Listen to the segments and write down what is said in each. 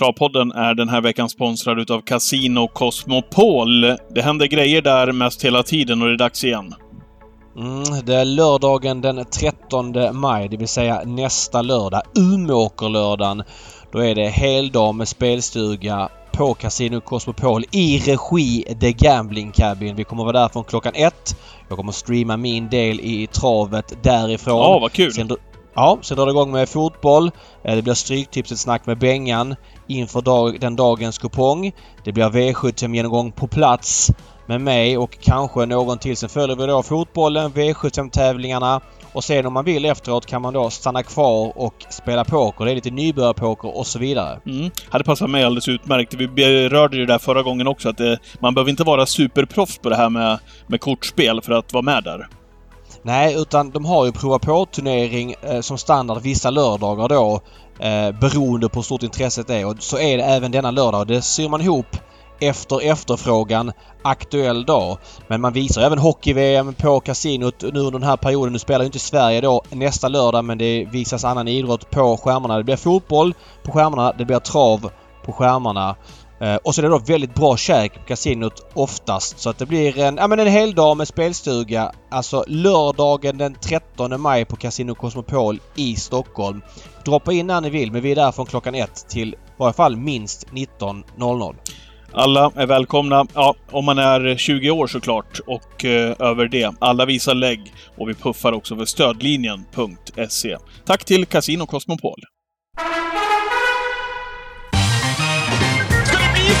Travpodden är den här veckan sponsrad utav Casino Cosmopol. Det händer grejer där mest hela tiden och det är dags igen. Mm, det är lördagen den 13 maj, det vill säga nästa lördag. Umeåkerlördagen. Då är det heldag med spelstuga på Casino Cosmopol i regi The Gambling Cabin. Vi kommer vara där från klockan ett. Jag kommer streama min del i travet därifrån. Ja, vad kul! Sen, ja, sen drar det igång med fotboll. Eh, det blir Stryktipset snack med Bengan inför dag, den dagens kupong. Det blir V75-genomgång på plats med mig och kanske någon till. Sen följer vi då fotbollen, V75-tävlingarna och sen om man vill efteråt kan man då stanna kvar och spela poker. Det är lite nybörjarpoker och så vidare. Mm. Hade passat mig alldeles utmärkt. Vi berörde det där förra gången också, att det, man behöver inte vara superproffs på det här med, med kortspel för att vara med där. Nej, utan de har ju prova på-turnering eh, som standard vissa lördagar då. Eh, beroende på hur stort intresset är. Och så är det även denna lördag. Det syr man ihop efter efterfrågan aktuell dag. Men man visar även hockey-VM på kasinot nu under den här perioden. Nu spelar ju inte Sverige då nästa lördag men det visas annan idrott på skärmarna. Det blir fotboll på skärmarna. Det blir trav på skärmarna. Eh, och så är det då väldigt bra käk på kasinot oftast. Så att det blir en, ja, men en hel dag med spelstuga. Alltså lördagen den 13 maj på Casino Cosmopol i Stockholm. Droppa in när ni vill men vi är där från klockan 1 till i varje fall minst 19.00. Alla är välkomna. Ja, om man är 20 år såklart och eh, över det. Alla visar lägg och vi puffar också för stödlinjen.se. Tack till Casino Cosmopol.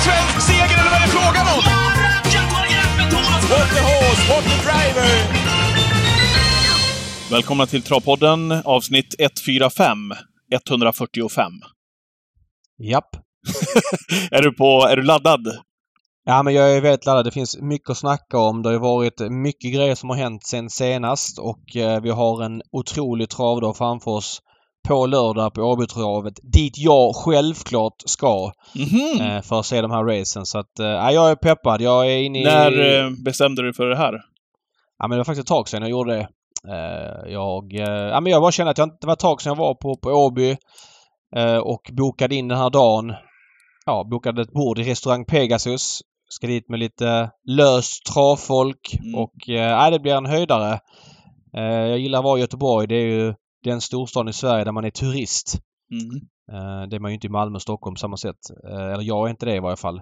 Svensk seger eller vad är det frågan om? What the horse, what the driver! Välkomna till Travpodden, avsnitt 145. 145. Japp. är, du på, är du laddad? Ja men jag är väldigt laddad. Det finns mycket att snacka om. Det har varit mycket grejer som har hänt sen senast och eh, vi har en otrolig travdag framför oss på lördag på Åbytravet dit jag självklart ska Mhm. eh, för att se de här racen. Så att, eh, ja, jag är peppad. Jag är inne i... När eh, bestämde du för det här? Ja men det var faktiskt ett tag sedan jag gjorde det. Eh, jag... Eh, ja men jag bara kände att jag inte... Det var ett tag sedan jag var på, på Åby eh, och bokade in den här dagen. Ja, bokade ett bord i restaurang Pegasus. Ska dit med lite löst travfolk Mm. och eh, det blir en höjdare. Jag gillar att vara i Göteborg. Det är ju den storstaden i Sverige där man är turist. Mm. Eh, det är man ju inte i Malmö och Stockholm på samma sätt. Eh, eller jag är inte det i varje fall.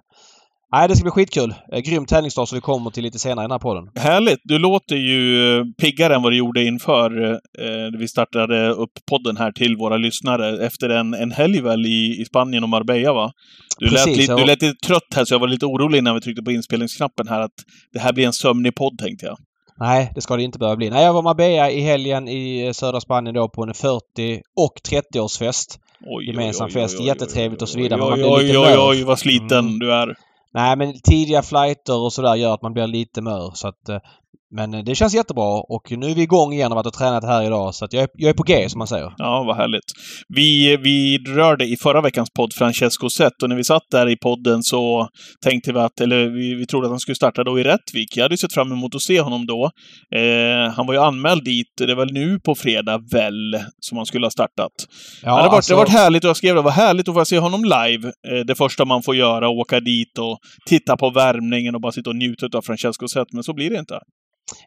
Nej, det ska bli skitkul. Eh, grym tävlingsdag som vi kommer till lite senare i den här podden. Härligt! Du låter ju piggare än vad du gjorde inför eh, vi startade upp podden här till våra lyssnare efter en, en helg väl i, i Spanien och Marbella va? Du, Precis, lät, lite, ja. du lät lite trött här så jag var lite orolig när vi tryckte på inspelningsknappen här att det här blir en sömnig podd tänkte jag. Nej, det ska det inte behöva bli. Nej, jag var i Marbella i helgen i eh, södra Spanien då på en 40 och 30-årsfest. Oj, Gemensam oj, oj, fest. oj, oj, Jättetrevligt och så oj, vidare, Oj, oj, oj, mör. oj, vad sliten Mm. du är. Nej, men tidiga flighter och sådär gör att man blir lite mör. Så att, eh, men eh, det känns jättebra och nu är vi igång igen och varit och tränat här idag. Så att jag är, jag är på G som man säger. Ja, vad härligt. Vi, vi rörde i förra veckans podd Francesco Zet och när vi satt där i podden så tänkte vi att, eller vi, vi trodde att han skulle starta då i Rättvik. Jag hade sett fram emot att se honom då. Eh, han var ju anmäld dit, det är väl nu på fredag väl, som han skulle ha startat. Ja, det, har varit, alltså- det har varit härligt och jag skrev det, var härligt att få se honom live. Eh, det första man får göra, åka dit och titta på värmningen och bara sitta och njuta av Francesco Zet, men så blir det inte.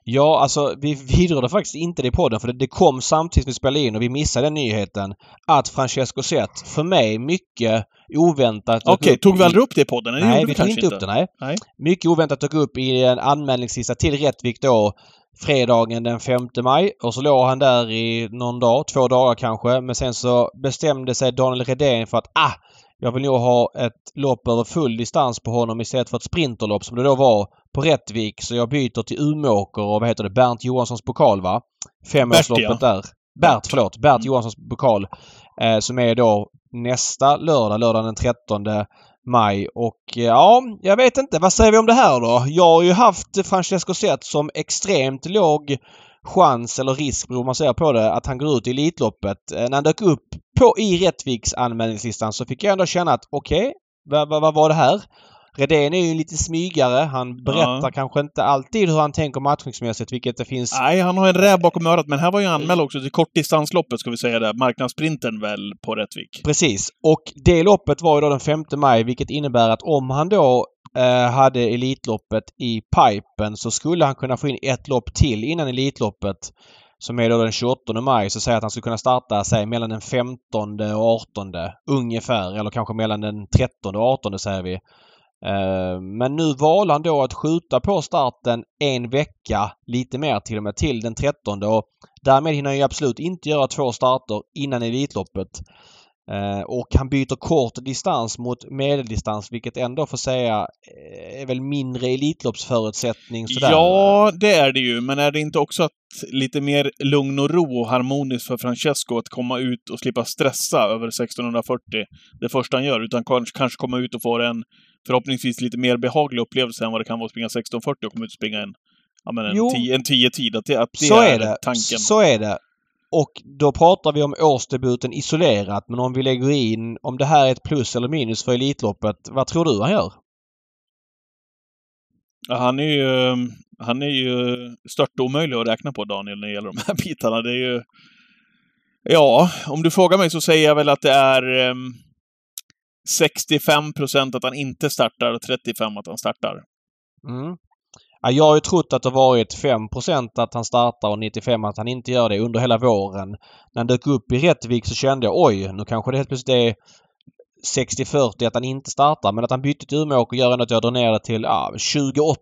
Ja, alltså vi vidrörde faktiskt inte det i podden för det, det kom samtidigt vi spelade in och vi missade den nyheten att Francesco Zet, för mig mycket oväntat... Okej, upp tog vi aldrig upp det i podden? Nej, vi tog inte upp det. Nej. Nej. Mycket oväntat dök upp i en anmälningslista till Rättvik då fredagen den 5 maj. Och så låg han där i någon dag, två dagar kanske. Men sen så bestämde sig Daniel Redén för att ah, jag vill nog ha ett lopp över full distans på honom istället för ett sprinterlopp som det då var på Rättvik. Så jag byter till Umeåker och vad heter det? Bernt Johanssons pokal va? Femårsloppet Bert, där. Bert, förlåt. Bert Mm. Johanssons pokal. Eh, som är då nästa lördag, lördagen den 13 maj. Och eh, ja, jag vet inte. Vad säger vi om det här då? Jag har ju haft Francesco Zet som extremt låg chans eller risk beroende man ser på det att han går ut i Elitloppet. Eh, När han dök upp på, i Rättviks anmälningslistan så fick jag ändå känna att okej, vad, vad, vad var det här? Redén är ju lite smygare. Han berättar Ja. kanske inte alltid hur han tänker matchningsmässigt, vilket det finns... Nej, han har en räv bakom örat, men här var ju anmäld också till kortdistansloppet, ska vi säga det. Marknadssprinten väl, på Rättvik. Precis. Och det loppet var ju då den 5 maj, vilket innebär att om han då eh, hade Elitloppet i pipen så skulle han kunna få in ett lopp till innan Elitloppet. Som är då den 28 maj. Så säger att han skulle kunna starta, säg mellan den 15 och 18 ungefär. Eller kanske mellan den 13 och 18 säger vi. Eh, men nu valde han då att skjuta på starten en vecka, lite mer till och med, till den 13 och därmed hinner han ju absolut inte göra två starter innan Elitloppet. Eh, och han byter kort distans mot medeldistans vilket ändå får säga eh, är väl mindre Elitloppsförutsättning sådär. Ja, det är det ju, men är det inte också att lite mer lugn och ro och harmoniskt för Francesco att komma ut och slippa stressa över 1640 det första han gör, utan kanske, kanske komma ut och få en förhoppningsvis lite mer behaglig upplevelse än vad det kan vara att springa 1640 och komma ut och springa en, ja, men en, tio, en 10-tid. Att det, att det så är, är det. tanken. Så är det. Och då pratar vi om årsdebuten isolerat men om vi lägger in om det här är ett plus eller minus för Elitloppet. Vad tror du han gör? Ja, han är ju, han är ju stört omöjlig att räkna på, Daniel, när det gäller de här bitarna. Det är ju... Ja, om du frågar mig så säger jag väl att det är ehm, 65 procent att han inte startar och 35 att han startar. Mm. Ja, jag har ju trott att det varit 5 att han startar och 95 att han inte gör det under hela våren. När han dök upp i Rättvik så kände jag oj, nu kanske det helt plötsligt är 60-40 att han inte startar. Men att han bytte till Umeåker gör ändå att jag drar ner det till ja, 20-80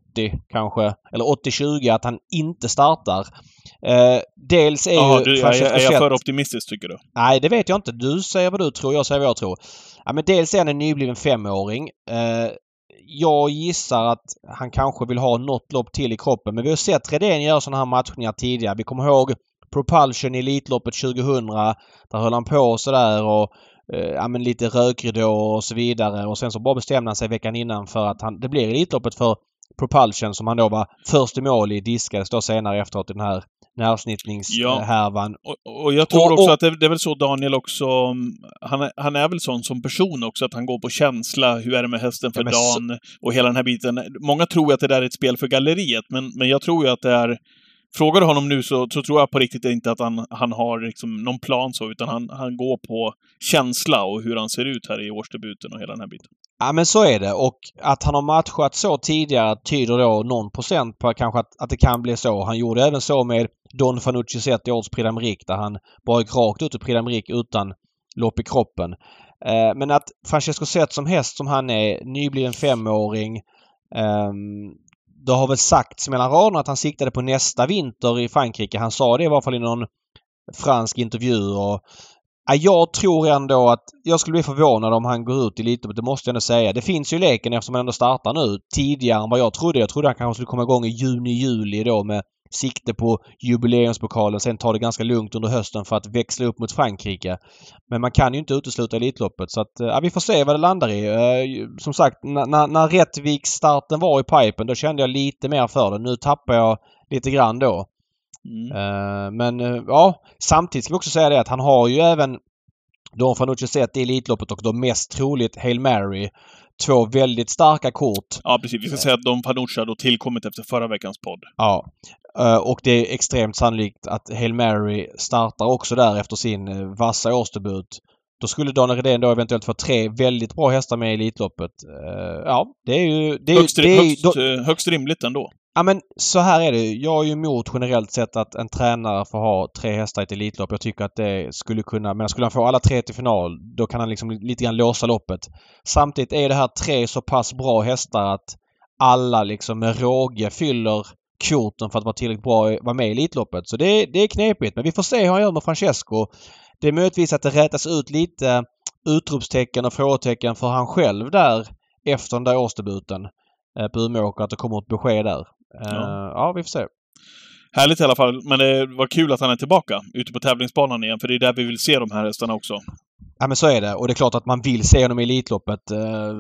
kanske. Eller 80-20 att han inte startar. Eh, dels är Jaha, ju du, är, Francesco är jag för optimistisk, tycker du? Nej, det vet jag inte. Du säger vad du tror, jag säger vad jag tror. Ja, men dels är han en nybliven femåring. Eh, jag gissar att han kanske vill ha något lopp till i kroppen. Men vi har sett Redén göra sådana här matchningar tidigare. Vi kommer ihåg Propulsion i Elitloppet 2000. Där höll han på sådär och ja, men lite rökridå och så vidare. Och sen så bara bestämde han sig veckan innan för att han, det blir Elitloppet för Propulsion som han då var först i mål i diskades då senare efteråt i den här närsnittningshärvan. Och, och jag tror Och- också och- att det, det är väl så Daniel också... mm, Han är, han är väl sån som person också, att han går på känsla. Hur är det med hästen för Ja, men så- dagen? Och hela den här biten. Många tror att det där är ett spel för galleriet, men, men jag tror ju att det är... Frågar du honom nu så, så tror jag på riktigt inte att han, han har liksom någon plan så, utan han, han går på känsla och hur han ser ut här i årsdebuten och hela den här biten. Ja men så är det och att han har matchat så tidigare tyder då någon procent på kanske att, att det kan bli så. Han gjorde även så med Don Fanucci Zet i årets Prix d'Amérique där han bara gick rakt ut i Prix d'Amérique utan lopp i kroppen. Eh, men att Francesco Zet som häst som han är, nybliven femåring. Ehm, det har väl sagts mellan raderna att han siktade på nästa vinter i Frankrike. Han sa det i varje fall i någon fransk intervju och Ja, jag tror ändå att jag skulle bli förvånad om han går ut i Elitloppet. Det måste jag ändå säga. Det finns ju i leken eftersom han ändå startar nu tidigare än vad jag trodde. Jag trodde han kanske skulle komma igång i juni, juli då med sikte på jubileumspokalen. Sen tar det ganska lugnt under hösten för att växla upp mot Frankrike. Men man kan ju inte utesluta Elitloppet så att, eh, ja, vi får se vad det landar i. Eh, Som sagt, när, när, Rättviks-starten var i pipen då kände jag lite mer för det. Nu tappar jag lite grann då. Mm. Eh, Men ja, samtidigt ska vi också säga det att han har ju även Don Fanucci sett i Elitloppet och då mest troligt Hail Mary. Två väldigt starka kort. Ja, precis. Vi ska säga att Don Fanucci har då tillkommit efter förra veckans podd. Ja. Eh, Och det är extremt sannolikt att Hail Mary startar också där efter sin eh, vassa årsdebut. Då skulle Daniel Redén då eventuellt få tre väldigt bra hästar med i Elitloppet. Eh, Ja, det är ju... Det är, ju- Högst, det är, högst, då- högst rimligt ändå. Ja men så här är det. Jag är ju emot generellt sett att en tränare får ha tre hästar i ett Elitlopp. Jag tycker att det skulle kunna... Men skulle han få alla tre till final då kan han liksom lite grann låsa loppet. Samtidigt är det här tre så pass bra hästar att alla liksom med råge fyller kvoten för att vara tillräckligt bra vara med i Elitloppet. Så det, det är knepigt. Men vi får se hur han gör med Francesco. Det är möjligtvis att det rätas ut lite utropstecken och frågetecken för han själv där efter den där årsdebuten eh, på Umeåker. Att det kommer ett besked där. Eh, Ja. ja, vi får se. Härligt i alla fall, men det var kul att han är tillbaka ute på tävlingsbanan igen, för det är där vi vill se de här hästarna också. Ja men så är det och det är klart att man vill se honom i Elitloppet. Eh,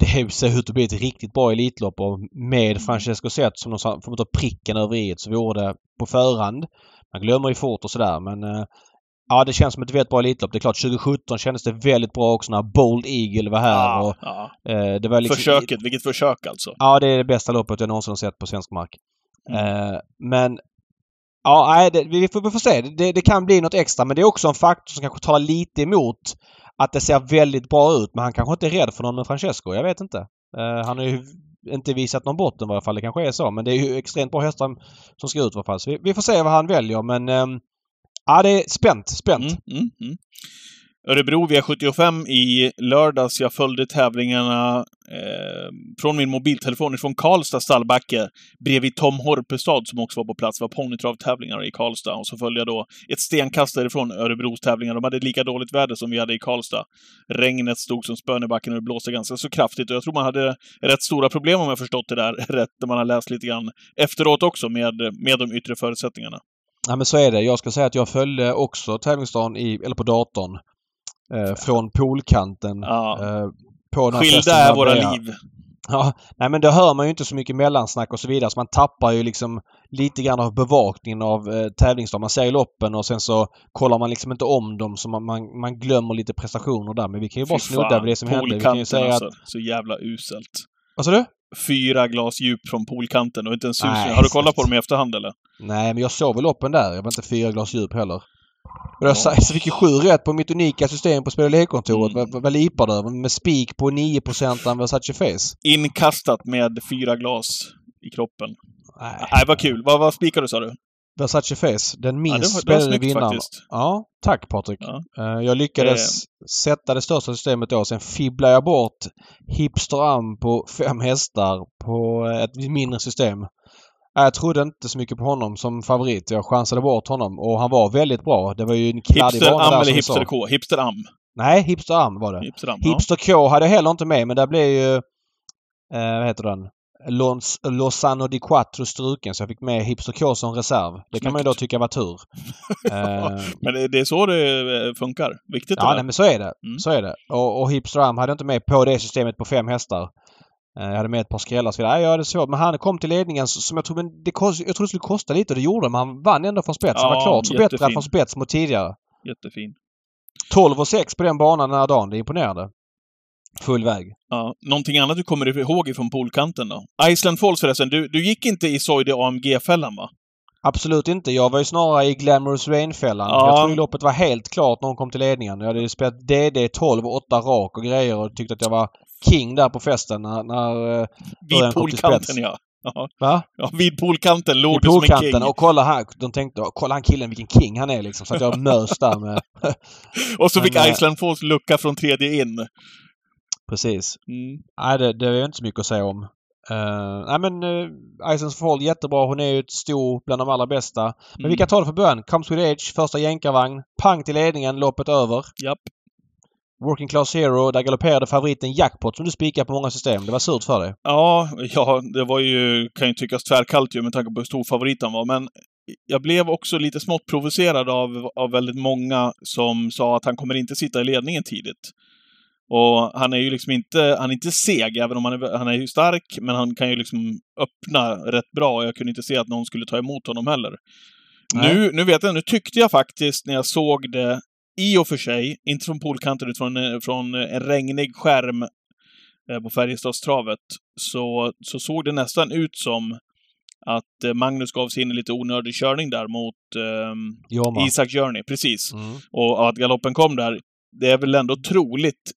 Det ser ut att bli ett riktigt bra Elitlopp och med Francesco Zet som någon sån- form av pricken över i så vore det på förhand. Man glömmer ju fort och sådär men eh, Ja, det känns som ett väldigt bra Elitlopp. Det är klart 2017 kändes det väldigt bra också när Bold Eagle var här. Ja, och, ja. eh, det var liksom, Försöket, vilket försök alltså. Ja, det är det bästa loppet jag någonsin sett på svensk mark. Mm. Men Ja, nej, det, vi, får, vi får se. Det, det kan bli något extra men det är också en faktor som kanske talar lite emot att det ser väldigt bra ut. Men han kanske inte är rädd för någon med Francesco. Jag vet inte. Uh, han har ju inte visat någon botten i varje fall. Det kanske är så. Men det är ju extremt bra hästar som ska ut i alla fall. Så vi, vi får se vad han väljer men Uh, Ja, det är spänt. Spänt. Mm, mm, mm. Örebro V75 i lördags. Jag följde tävlingarna eh, från min mobiltelefon från Karlstad stallbacke bredvid Tom Horpestad som också var på plats. Det var ponnytravtävlingar i Karlstad. Och så följde jag då ett stenkast därifrån Örebros tävlingar. De hade lika dåligt väder som vi hade i Karlstad. Regnet stod som spön i backen och det blåste ganska så kraftigt. Och jag tror man hade rätt stora problem om jag förstått det där rätt, när man har läst lite grann efteråt också med, med de yttre förutsättningarna. Ja men så är det. Jag ska säga att jag följde också tävlingsdagen i, eller på datorn. Eh, från poolkanten. Ja. Eh, på Skilda är våra börjar- liv. Ja, nej men det hör man ju inte så mycket mellansnack och så vidare. Så man tappar ju liksom lite grann av bevakningen av eh, tävlingsdagen. Man ser ju loppen och sen så kollar man liksom inte om dem så man, man, man glömmer lite prestationer där. Men vi kan ju bara Fy snudda fan, vid det som hände. Vi kan ju säga att... alltså. Så jävla uselt. Vad sa du? Fyra glas djup från poolkanten och inte en susning. Har du kollat på dem i efterhand eller? Nej men jag såg väl loppen där. Jag var inte fyra glas djup heller. Och jag så fick ju sju rätt på mitt unika system på spel och lekkontoret. Mm. Vad, lipar du över? Med spik på 9 av Versace Face? Inkastat med fyra glas i kroppen. Nej. Nej, vad kul. Vad, vad spikar du sa du? Versace Face. Den Ja, minst det det var spelade vinnaren. faktiskt. Ja, tack Patrik. Ja. Eh, Jag lyckades sätta det största systemet då. Sen fibblade jag bort Hipster Am på fem hästar på eh, ett mindre system. Eh, Jag trodde inte så mycket på honom som favorit. Jag chansade bort honom och han var väldigt bra. Det var ju en kladdig Hipster bana där eller Hipster. K? Hipster Am. Nej, Hipster Am var det. Hipster Am. Hipster K hade jag heller inte med men där blev ju... Eh, vad heter den? Lons, Lozano di Quattro struken så jag fick med Hipster K som reserv. Det kan man ju då Snyggt. tycka var tur. Eh, Men det, det är så det eh, funkar. Viktigt det Ja, där. nej, men så är det. Mm. Så är det. Och, och Hipster Am hade jag inte med på det systemet på fem hästar. Eh, Jag hade med ett par skrällar så vidare. Jag hade svårt. Men han kom till ledningen som jag trodde, men det kost, jag trodde det skulle kosta lite och det gjorde det. Men han vann ändå från spets. Han var Ja, klart förbättrad jättefin. från spets mot tidigare. Jättefin. 12 och 6 på den banan den här dagen. Det är imponerande. Full väg. Ja. Någonting annat du kommer ihåg ifrån poolkanten då? Iceland Falls förresten. Du, du gick inte i Soide AMG-fällan va? Absolut inte. Jag var ju snarare i Glamorous Rain-fällan. Ja. Jag trodde loppet var helt klart när hon kom till ledningen. Jag hade ju spelat DD 12 och 8 rak och grejer och tyckte att jag var king där på festen när... när eh, Vid poolkanten ja. Ja. va? ja. Vid poolkanten låg I du som en king. och kolla här. De tänkte, kolla han killen vilken king han är liksom. Så att jag mös där med... Och så fick Men, eh, Iceland Falls lucka från tredje in. Precis. Mm. Nej, det, det är inte så mycket att säga om. Uh, nej men uh, Islands Fall jättebra. Hon är ju stor bland de allra bästa. Men Mm. vi kan ta det för början. Comes with Age, första jänkarvagn. Pang till ledningen, loppet över. Japp. Working Class Hero, där galopperade favoriten Jackpot som du spikar på många system. Det var surt för dig. Ja, ja, det var ju, kan ju tyckas tvärkallt ju med tanke på hur stor favorit han var, men jag blev också lite smått provocerad av, av väldigt många som sa att han kommer inte sitta i ledningen tidigt. Och han är ju liksom inte, han är inte seg, även om han är, han är ju stark, men han kan ju liksom öppna rätt bra. och Jag kunde inte se att någon skulle ta emot honom heller. Nej. Nu, nu vet jag, nu tyckte jag faktiskt när jag såg det, i och för sig, inte från poolkanten utan från, eh, från en regnig skärm eh, på Färjestadstravet, så, så såg det nästan ut som att eh, Magnus gav sig in i lite onödig körning där mot Jorma. Isak Journey, precis. Mm. Och att galoppen kom där, det är väl ändå troligt,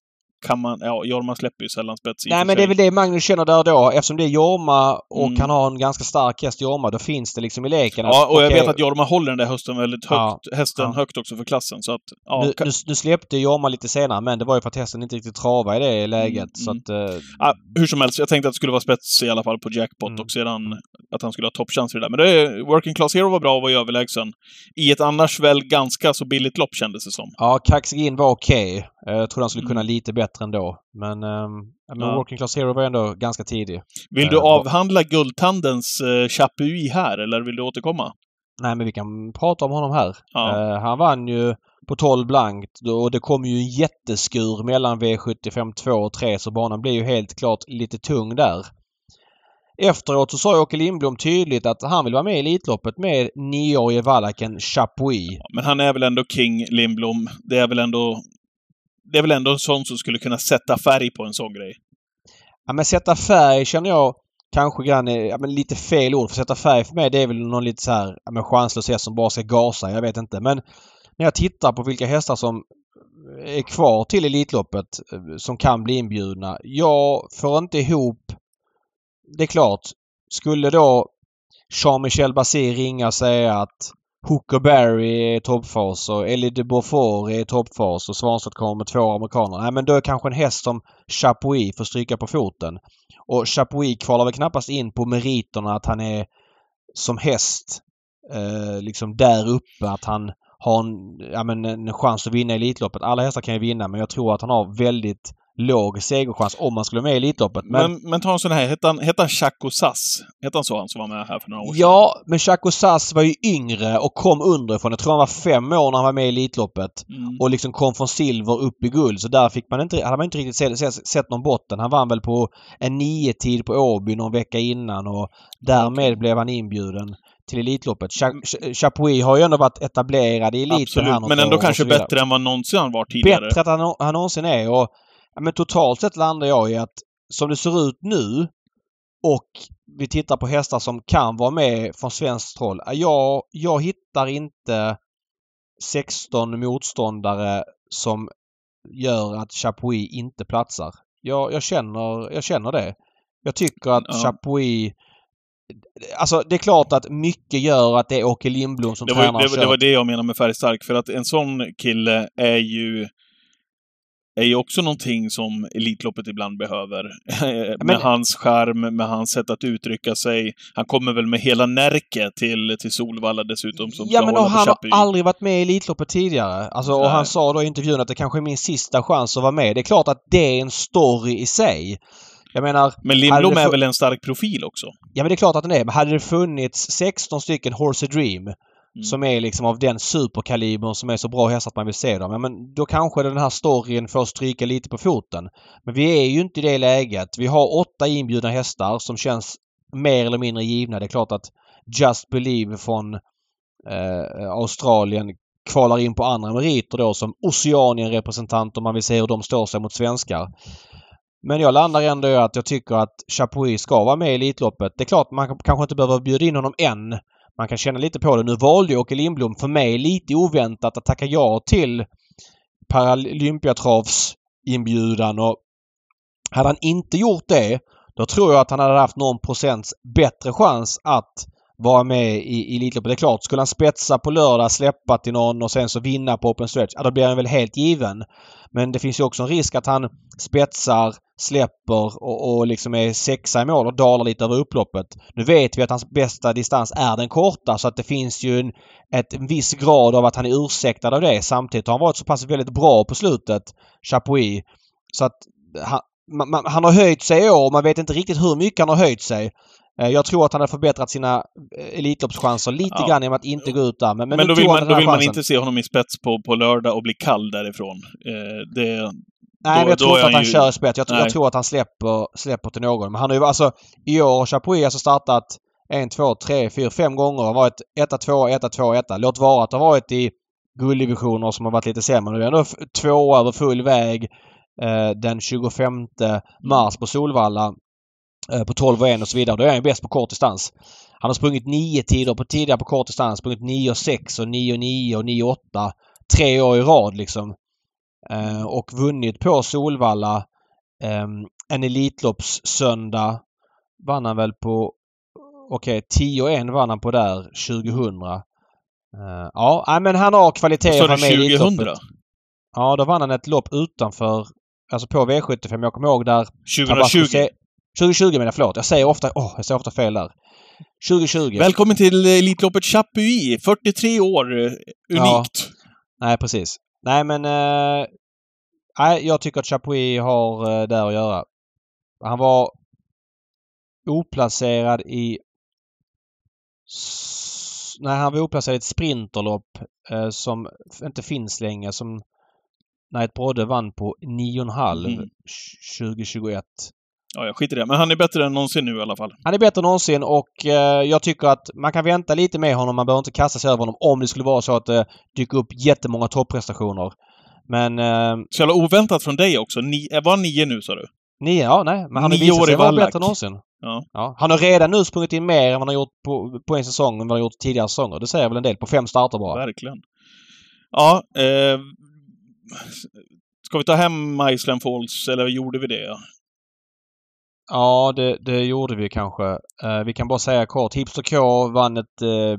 kan man... Ja, Jorma släpper ju sällan spets Nej men det är väl det Magnus känner där då. Eftersom det är Jorma och Mm. han har en ganska stark häst Jorma, då finns det liksom i leken Ja, och jag okej, vet att Jorma håller den där hösten väldigt högt, Ja, hästen ja. högt också för klassen. Så att, ja, nu, ka- nu, nu släppte Jorma lite senare men det var ju för att hästen inte riktigt travade i det läget. Mm, så mm. att... eh, ja, hur som helst, jag tänkte att det skulle vara spets i alla fall på jackpot Mm. och sedan att han skulle ha toppchanser i det där. Men det är, Working Class Hero var bra och var överlägsen. I ett annars väl ganska så billigt lopp kändes det som. Ja, Kaxigin var okej. Eh, Jag trodde han skulle kunna Mm. lite bättre ändå. Men, ehm, men Ja. Working Class Hero var ändå ganska tidig. Vill Eh, du vad- avhandla Guldtandens uh, Chapuis här, eller vill du återkomma? Nej, men vi kan prata om honom här. Ja. Eh, han vann ju på 12 blankt och det kom ju en jätteskur mellan V75 2 och 3 så banan blev ju helt klart lite tung där. efteråt så sa Åke Lindblom tydligt att han vill vara med i Elitloppet med nioårige valacken Chapuis. Men han är väl ändå King Lindblom. Det är väl ändå... Det är väl ändå en sån som skulle kunna sätta färg på en sån grej. Ja men sätta färg känner jag kanske grann är, ja, men lite fel ord. För sätta färg för mig det är väl någon lite så här ja, men chanslös häst som bara ska gasa. Jag vet inte. Men när jag tittar på vilka hästar som är kvar till Elitloppet eh, som kan bli inbjudna. Jag får inte ihop... Det är klart. Skulle då Jean-Michel Basir ringa och säga att Hooker Barry är i toppfas och Elie de Beaufort är i toppfas och Svanstedt kommer med två amerikaner. Nej men då är kanske en häst som Chapuis får stryka på foten. Och Chapuis kvalar väl knappast in på meriterna att han är som häst eh, liksom där uppe. Att han har en, ja, men en chans att vinna Elitloppet. Alla hästar kan ju vinna men jag tror att han har väldigt låg segerchans om man skulle vara med i Elitloppet. Men, men, men ta en sån här, hette han, hette han Chaco Sass? Hette han så han som var med här för några år sedan? Ja, men Chaco Sass var ju yngre och kom underifrån. Jag tror han var fem år när han var med i Elitloppet. Mm. Och liksom kom från silver upp i guld. Så där fick man inte, hade man inte riktigt sett, sett, sett någon botten. Han vann väl på en nio-tid på Åby någon vecka innan och därmed blev han inbjuden till Elitloppet. Cha- Chapuis har ju ändå varit etablerad i eliten Absolut, här men ändå kanske bättre än vad någonsin han var tidigare. Bättre att han, han någonsin är och men totalt sett landar jag i att som det ser ut nu och vi tittar på hästar som kan vara med från svenskt håll. ja, Jag, jag hittar inte 16 motståndare som gör att Chapuis inte platsar. Jag, jag, känner, jag känner det. Jag tycker att Ja. Chapuis... Alltså det är klart att mycket gör att det är Åke Lindblom som Det var, tränar det, och det var det jag menade med färgstark, för att en sån kille är ju är ju också någonting som Elitloppet ibland behöver. med men- hans charm, med hans sätt att uttrycka sig. Han kommer väl med hela Närke till, till Solvalla dessutom som Ja ska men hålla och på han har aldrig varit med i Elitloppet tidigare. Alltså, och Nej. han sa då i intervjun att det kanske är min sista chans att vara med. Det är klart att det är en story i sig. Jag menar, Men Lindblom är väl en stark profil också? ja men det är klart att den är. Men hade det funnits 16 stycken Horse Dream Mm. som är liksom av den superkalibern som är så bra hästar att man vill se dem. Ja, men då kanske den här storyn får stryka lite på foten. Men vi är ju inte i det läget. Vi har åtta inbjudna hästar som känns mer eller mindre givna. Det är klart att Just Believe från eh, Australien kvalar in på andra meriter då som Oceanien-representant om man vill se hur de står sig mot svenskar. Men jag landar ändå i att jag tycker att Chapuis ska vara med i Elitloppet. Det är klart man kanske inte behöver bjuda in honom än. Man kan känna lite på det. Nu valde ju Åke Lindblom för mig lite oväntat att tacka ja till Paralympiatravs inbjudan och hade han inte gjort det då tror jag att han hade haft någon procents bättre chans att vara med i Elitloppet. Det är klart, skulle han spetsa på lördag, släppa till någon och sen så vinna på open stretch, ja då blir han väl helt given. Men det finns ju också en risk att han spetsar, släpper och, och liksom är sexa i mål och dalar lite över upploppet. Nu vet vi att hans bästa distans är den korta så att det finns ju en, ett, en viss grad av att han är ursäktad av det. Samtidigt har han varit så pass väldigt bra på slutet, Chapuis. Så att han, man, man, han har höjt sig i år. Man vet inte riktigt hur mycket han har höjt sig. Eh, Jag tror att han har förbättrat sina eh, Elitloppschanser lite Ja. grann genom att inte gå ut där. Men, Men, men, då vill, man, då vill man inte se honom i spets på, på lördag och bli kall därifrån. Eh, det, Nej, men jag då tror inte att han ju- kör spets. Jag, tror- jag tror att han släpper, släpper till någon. Men han har ju alltså i år har Chapuis alltså startat en, två, tre, fyra, fem gånger. Han har varit etta, tvåa, etta, tvåa, etta. Låt vara att det har varit i gulddivisioner som har varit lite sämre. Nu är ändå tvåa över full väg eh, den 25 mars på Solvalla. Eh, på 12 och 1 och så vidare. Då är han ju bäst på kort distans. Han har sprungit nio tider på tidigare på kort distans. Sprungit 9 och 6 och 9 och 9 och 9 och 8. Tre år i rad liksom. Eh, och vunnit på Solvalla. Eh, en Elitloppssöndag vann han väl på... Okej, 10 och 1 vann han på där 2000. Eh, ja, men han har kvaliteter sa du med i 2000? Elitloppet. Ja, då vann han ett lopp utanför, alltså på V75. Jag kommer ihåg där 2020. Tabasco Se- 2020 menar jag, förlåt. Jag säger ofta, åh, jag säger ofta fel där. 2020. Välkommen till Elitloppet Chapuis! 43 år. eh, Unikt. Nej, precis. Nej, men... Eh, nej, jag tycker att Chapuis har eh, där att göra. Han var oplacerad i... Nej, han var oplacerad i ett sprinterlopp eh, som inte finns längre. Som Night Brodde vann på 9,5 Mm. 2021. Ja, jag skiter i det. Men han är bättre än någonsin nu i alla fall. Han är bättre än någonsin och eh, jag tycker att man kan vänta lite med honom. Man behöver inte kasta sig över honom om det skulle vara så att det dyker upp jättemånga topprestationer. Men... Eh, Så jävla oväntat från dig också. Ni, var han nio nu, sa du? nio, ja nej. Men han har visat sig vara bättre än någonsin. Ja. Han har redan nu sprungit in mer än vad han har gjort på, på en säsong än vad han har gjort tidigare säsonger. Det säger väl en del. På fem starter bara. Verkligen. Ja, eh, Ska vi ta hem Iceland Falls, eller gjorde vi det? Ja, det, det gjorde vi kanske. Eh, vi kan bara säga kort. Hipster K vann ett eh,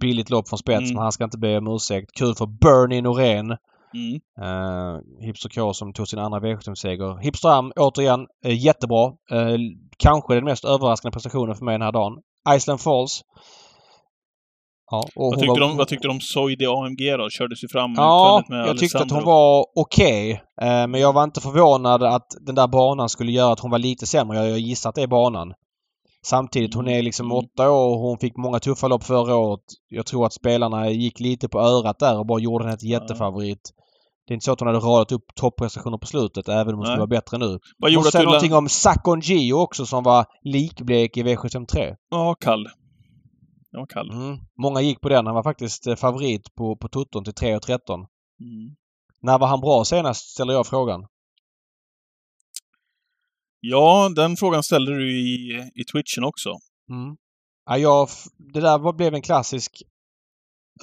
billigt lopp från spets, Mm. men han ska inte be om ursäkt. Kul för Bernie Norén. Mm. Uh, Hipster K som tog sin andra V75-seger. Hipster Am, återigen, eh, jättebra. Eh, kanske den mest överraskande prestationen för mig den här dagen. Iceland Falls. Ja, och Vad tyckte, var- de, vad tyckte de om Soidi AMG då? Kördes ju fram Ja, med jag tyckte att hon var okej. Eh, men jag var inte förvånad att den där banan skulle göra att hon var lite sämre. Jag, jag gissar att det är banan. Samtidigt, hon är liksom Mm. åtta år och hon fick många tuffa lopp förra året. Jag tror att spelarna gick lite på örat där och bara gjorde henne till jättefavorit. Det är inte så att hon hade radat upp topprestationer på slutet, även om hon Nej. skulle vara bättre nu. Vad Hon du... någonting om Sakon Gio också som var likblek i V753. Ja, kall. Den var kall. Mm. Många gick på den. Han var faktiskt eh, favorit på, på tutton till 3.13. Mm. När var han bra senast, ställer jag frågan. Ja, den frågan ställde du i, i twitchen också. Mm. Ja, jag, det där var, blev en klassisk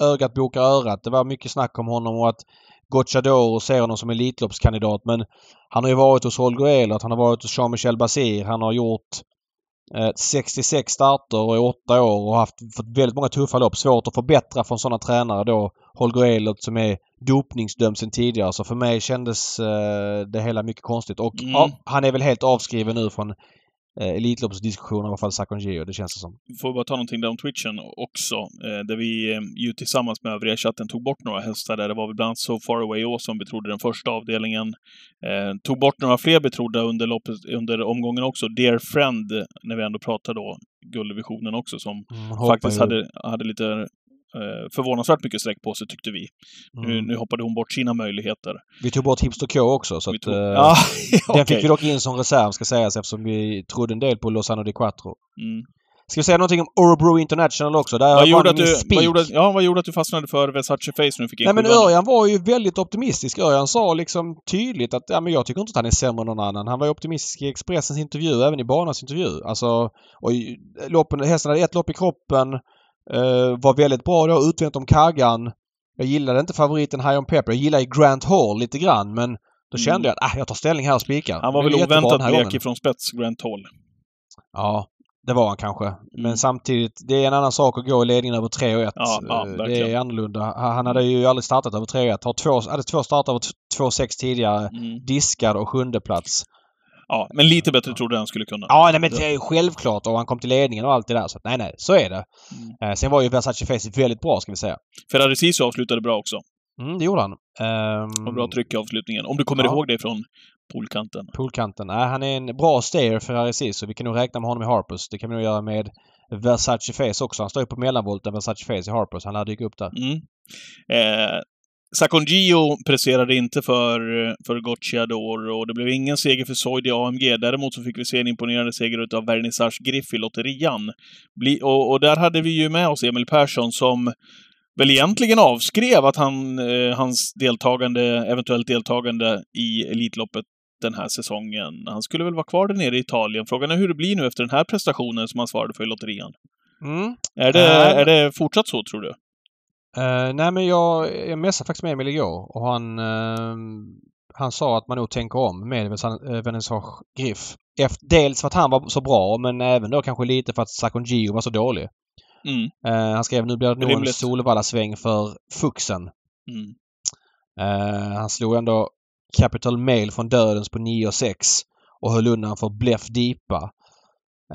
ögat bokar örat. Det var mycket snack om honom och att Gocciadoro ser honom som Elitloppskandidat men han har ju varit hos Holger Ehlert, han har varit hos Jean-Michel Basir, han har gjort 66 starter och i åtta år och haft fått väldigt många tuffa lopp. Svårt att förbättra från sådana tränare då. Holger Ehlert som är dopningsdömd sedan tidigare. Så för mig kändes eh, det hela mycket konstigt. Och Mm. ja, han är väl helt avskriven nu från eh, Elitloppsdiskussionen i alla fall Sakon. Det känns det som. Vi får bara ta någonting där om twitchen också. Eh, där vi eh, ju tillsammans med övriga chatten tog bort några hästar där. Det var väl bland annat So Far Away Awesome som betrodde den första avdelningen. Eh, tog bort några fler betrodda under, loppet, under omgången också. Dear Friend, när vi ändå pratar då, gulddivisionen också, som Mm, faktiskt hade, hade lite förvånansvärt mycket streck på sig, tyckte vi. Nu, Mm. nu hoppade hon bort sina möjligheter. Vi tog bort Hipster K också så att, tog, eh, ja, Den fick vi dock in som reserv ska sägas eftersom vi trodde en del på Lozano di Quattro. Mm. Ska vi säga någonting om Örebro International också? Där Vad, gjorde att du, vad, gjorde, ja, vad gjorde att du fastnade för Versace Face du fick Nej men? Örjan var ju väldigt optimistisk. Örjan sa liksom tydligt att ja, men jag tycker inte att han är sämre än någon annan. Han var ju optimistisk i Expressens intervju, även i banans intervju. Alltså, och loppen, hästen hade ett lopp i kroppen. Eh, var väldigt bra då, utvänt om kaggan. Jag gillade inte favoriten High on Pepper. Jag gillade Grant Hall lite grann men då Mm. kände jag att ah, jag tar ställning här och spikar. Han var Det väl oväntat blek ifrån spets, Grant Hall. Ja, det var han kanske. Men Mm. samtidigt, det är en annan sak att gå i ledningen över 3 och 1. Ja, ja, det verkligen. är annorlunda. Han han hade ju aldrig startat över 3 och 1. Har två, hade två starter över 2-6 tidigare. Mm. Diskad och sjunde plats. Ja, men lite bättre trodde jag han skulle kunna. Ja, nej, men det är ju självklart och han kom till ledningen och allt det där. Så nej, nej, så är det. Mm. Eh, sen var ju Versace Face väldigt bra ska vi säga. Ferrari Sisu avslutade bra också. Mm, det gjorde han. Um, Och bra tryck i avslutningen. Om du kommer Ja. ihåg det från poolkanten. Poolkanten. Nej, han är en bra stayer Ferrari så vi kan nog räkna med honom i Harpers. Det kan vi nog göra med Versace Face också. Han står ju på mellanvolten Versace Face i Harpers. Han lär dyka upp där. Mm. Eh, Sakon Gio presserade inte för, för Gocciador och det blev ingen seger för Soid i AMG. Däremot så fick vi se en imponerande seger utav Vernissage Griff i lotterian. Bli, och, och där hade vi ju med oss Emil Persson som väl egentligen avskrev att han, eh, hans deltagande, eventuellt deltagande i Elitloppet den här säsongen. Han skulle väl vara kvar där nere i Italien. Frågan är hur det blir nu efter den här prestationen som han svarade för i lotterian. Mm. Är det, Äh, är det fortsatt så, tror du? Eh, nej men jag, jag messade faktiskt med Emil igår och han, eh, han sa att man nog tänker om med Vernissage Griff. Efter, dels för att han var så bra men även då kanske lite för att Sakon Gio var så dålig. Mm. Eh, han skrev nu blir det nog en. Solvalla-sväng för Fuxen. Mm. Eh, han slog ändå Capital Mail från dödens på 9 och 6 och höll undan för Bleff Deepa.